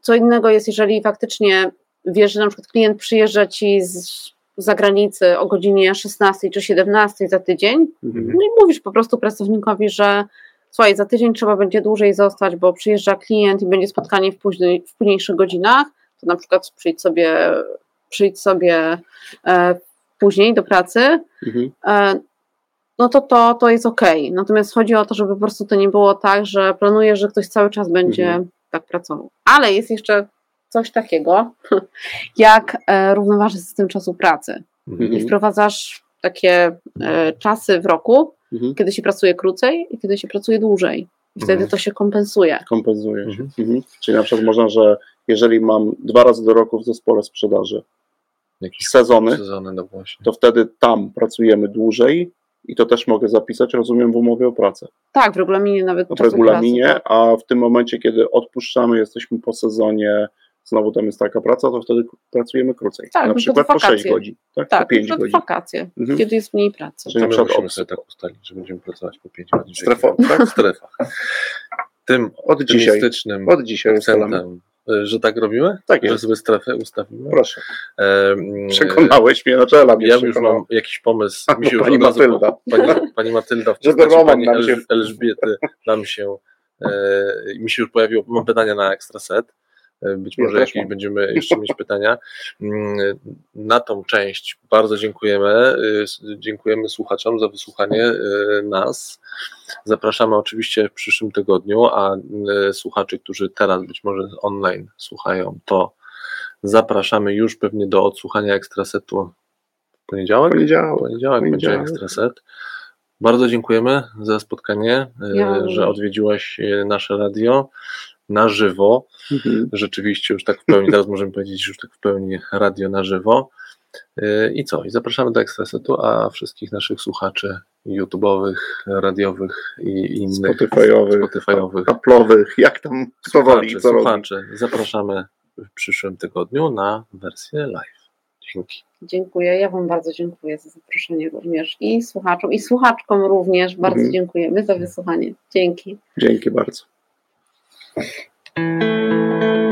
co innego jest, jeżeli faktycznie wiesz, że na przykład klient przyjeżdża ci z zagranicy o godzinie 16 czy 17 za tydzień, Mhm. no i mówisz po prostu pracownikowi, że słuchaj, za tydzień trzeba będzie dłużej zostać, bo przyjeżdża klient i będzie spotkanie w, później, w późniejszych godzinach, to na przykład przyjdź sobie, przyjdź sobie e, później do pracy, Mhm. e, no to, to to jest ok. Natomiast chodzi o to, żeby po prostu to nie było tak, że planujesz, że ktoś cały czas będzie Mhm. Tak pracował. Ale jest jeszcze coś takiego, jak e, równoważny system czasu pracy. Mhm. I wprowadzasz takie e, czasy w roku, Mhm. kiedy się pracuje krócej i kiedy się pracuje dłużej. I wtedy Mhm. to się kompensuje. Kompensuje się. Mhm. Mhm. Czyli na przykład można, że jeżeli mam dwa razy do roku w zespole sprzedaży Jakieś sezony, sezony, no właśnie. to wtedy tam pracujemy dłużej I to też mogę zapisać, rozumiem, w umowie o pracę. Tak, w regulaminie nawet W regulaminie, pracy, tak. a w tym momencie, kiedy odpuszczamy, jesteśmy po sezonie, znowu tam jest taka praca, to wtedy pracujemy krócej. Tak, na no przykład po wakacje. 6 godzin, tak? Tak, po 5 na godzin. wakacje, Mhm. kiedy jest mniej pracy. Czyli na My przykład musimy sobie tak ustalić, że będziemy pracować po 5 godzin. Dziennie. tak? W strefach. Tym od dzisiaj, od dzisiaj ustalamy. Y, że tak robimy? Tak Że jest. sobie strefę ustawimy? Proszę, Em, przekonałeś mnie, znaczy Ela mnie Ja już mam jakiś pomysł. A, Mi się no, pani Matylda. po- Pani, pani Matylda w Roman pani nam się- Elż, Elżbiety nam się, e, mi się już pojawiło, mam pytania na ekstra set. E, Być Ja może jakieś będziemy jeszcze mieć pytania. Mm, Na tą część bardzo dziękujemy. E, s- Dziękujemy słuchaczom za wysłuchanie e, nas. Zapraszamy oczywiście w przyszłym tygodniu, a e, słuchaczy, którzy teraz być może online słuchają, to zapraszamy już pewnie do odsłuchania ekstrasetu w poniedziałek. Poniedziałek. Poniedziałek będzie Poniedziałek. ekstraset. Bardzo dziękujemy za spotkanie, e, Ja że odwiedziłaś e, nasze radio na żywo. Mhm. Rzeczywiście już tak w pełni, teraz możemy powiedzieć już tak w pełni radio na żywo. E, I co? I zapraszamy do ekstrasetu, a wszystkich naszych słuchaczy YouTube'owych, radiowych i innych Spotify'owych, Spotify'owych Apple'owych, jak tam co słuchaczy, co robi. słuchaczy zapraszamy w przyszłym tygodniu na wersję live. Dzięki. Dziękuję, ja Wam bardzo dziękuję za zaproszenie również i słuchaczom, i słuchaczkom również bardzo Mhm. dziękujemy za wysłuchanie. Dzięki. Dzięki bardzo. うん。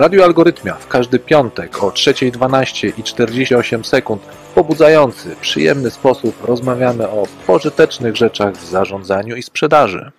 W Radiu Algorytmia w każdy piątek o 3.12 i 48 sekund w pobudzający, przyjemny sposób rozmawiamy o pożytecznych rzeczach w zarządzaniu i sprzedaży.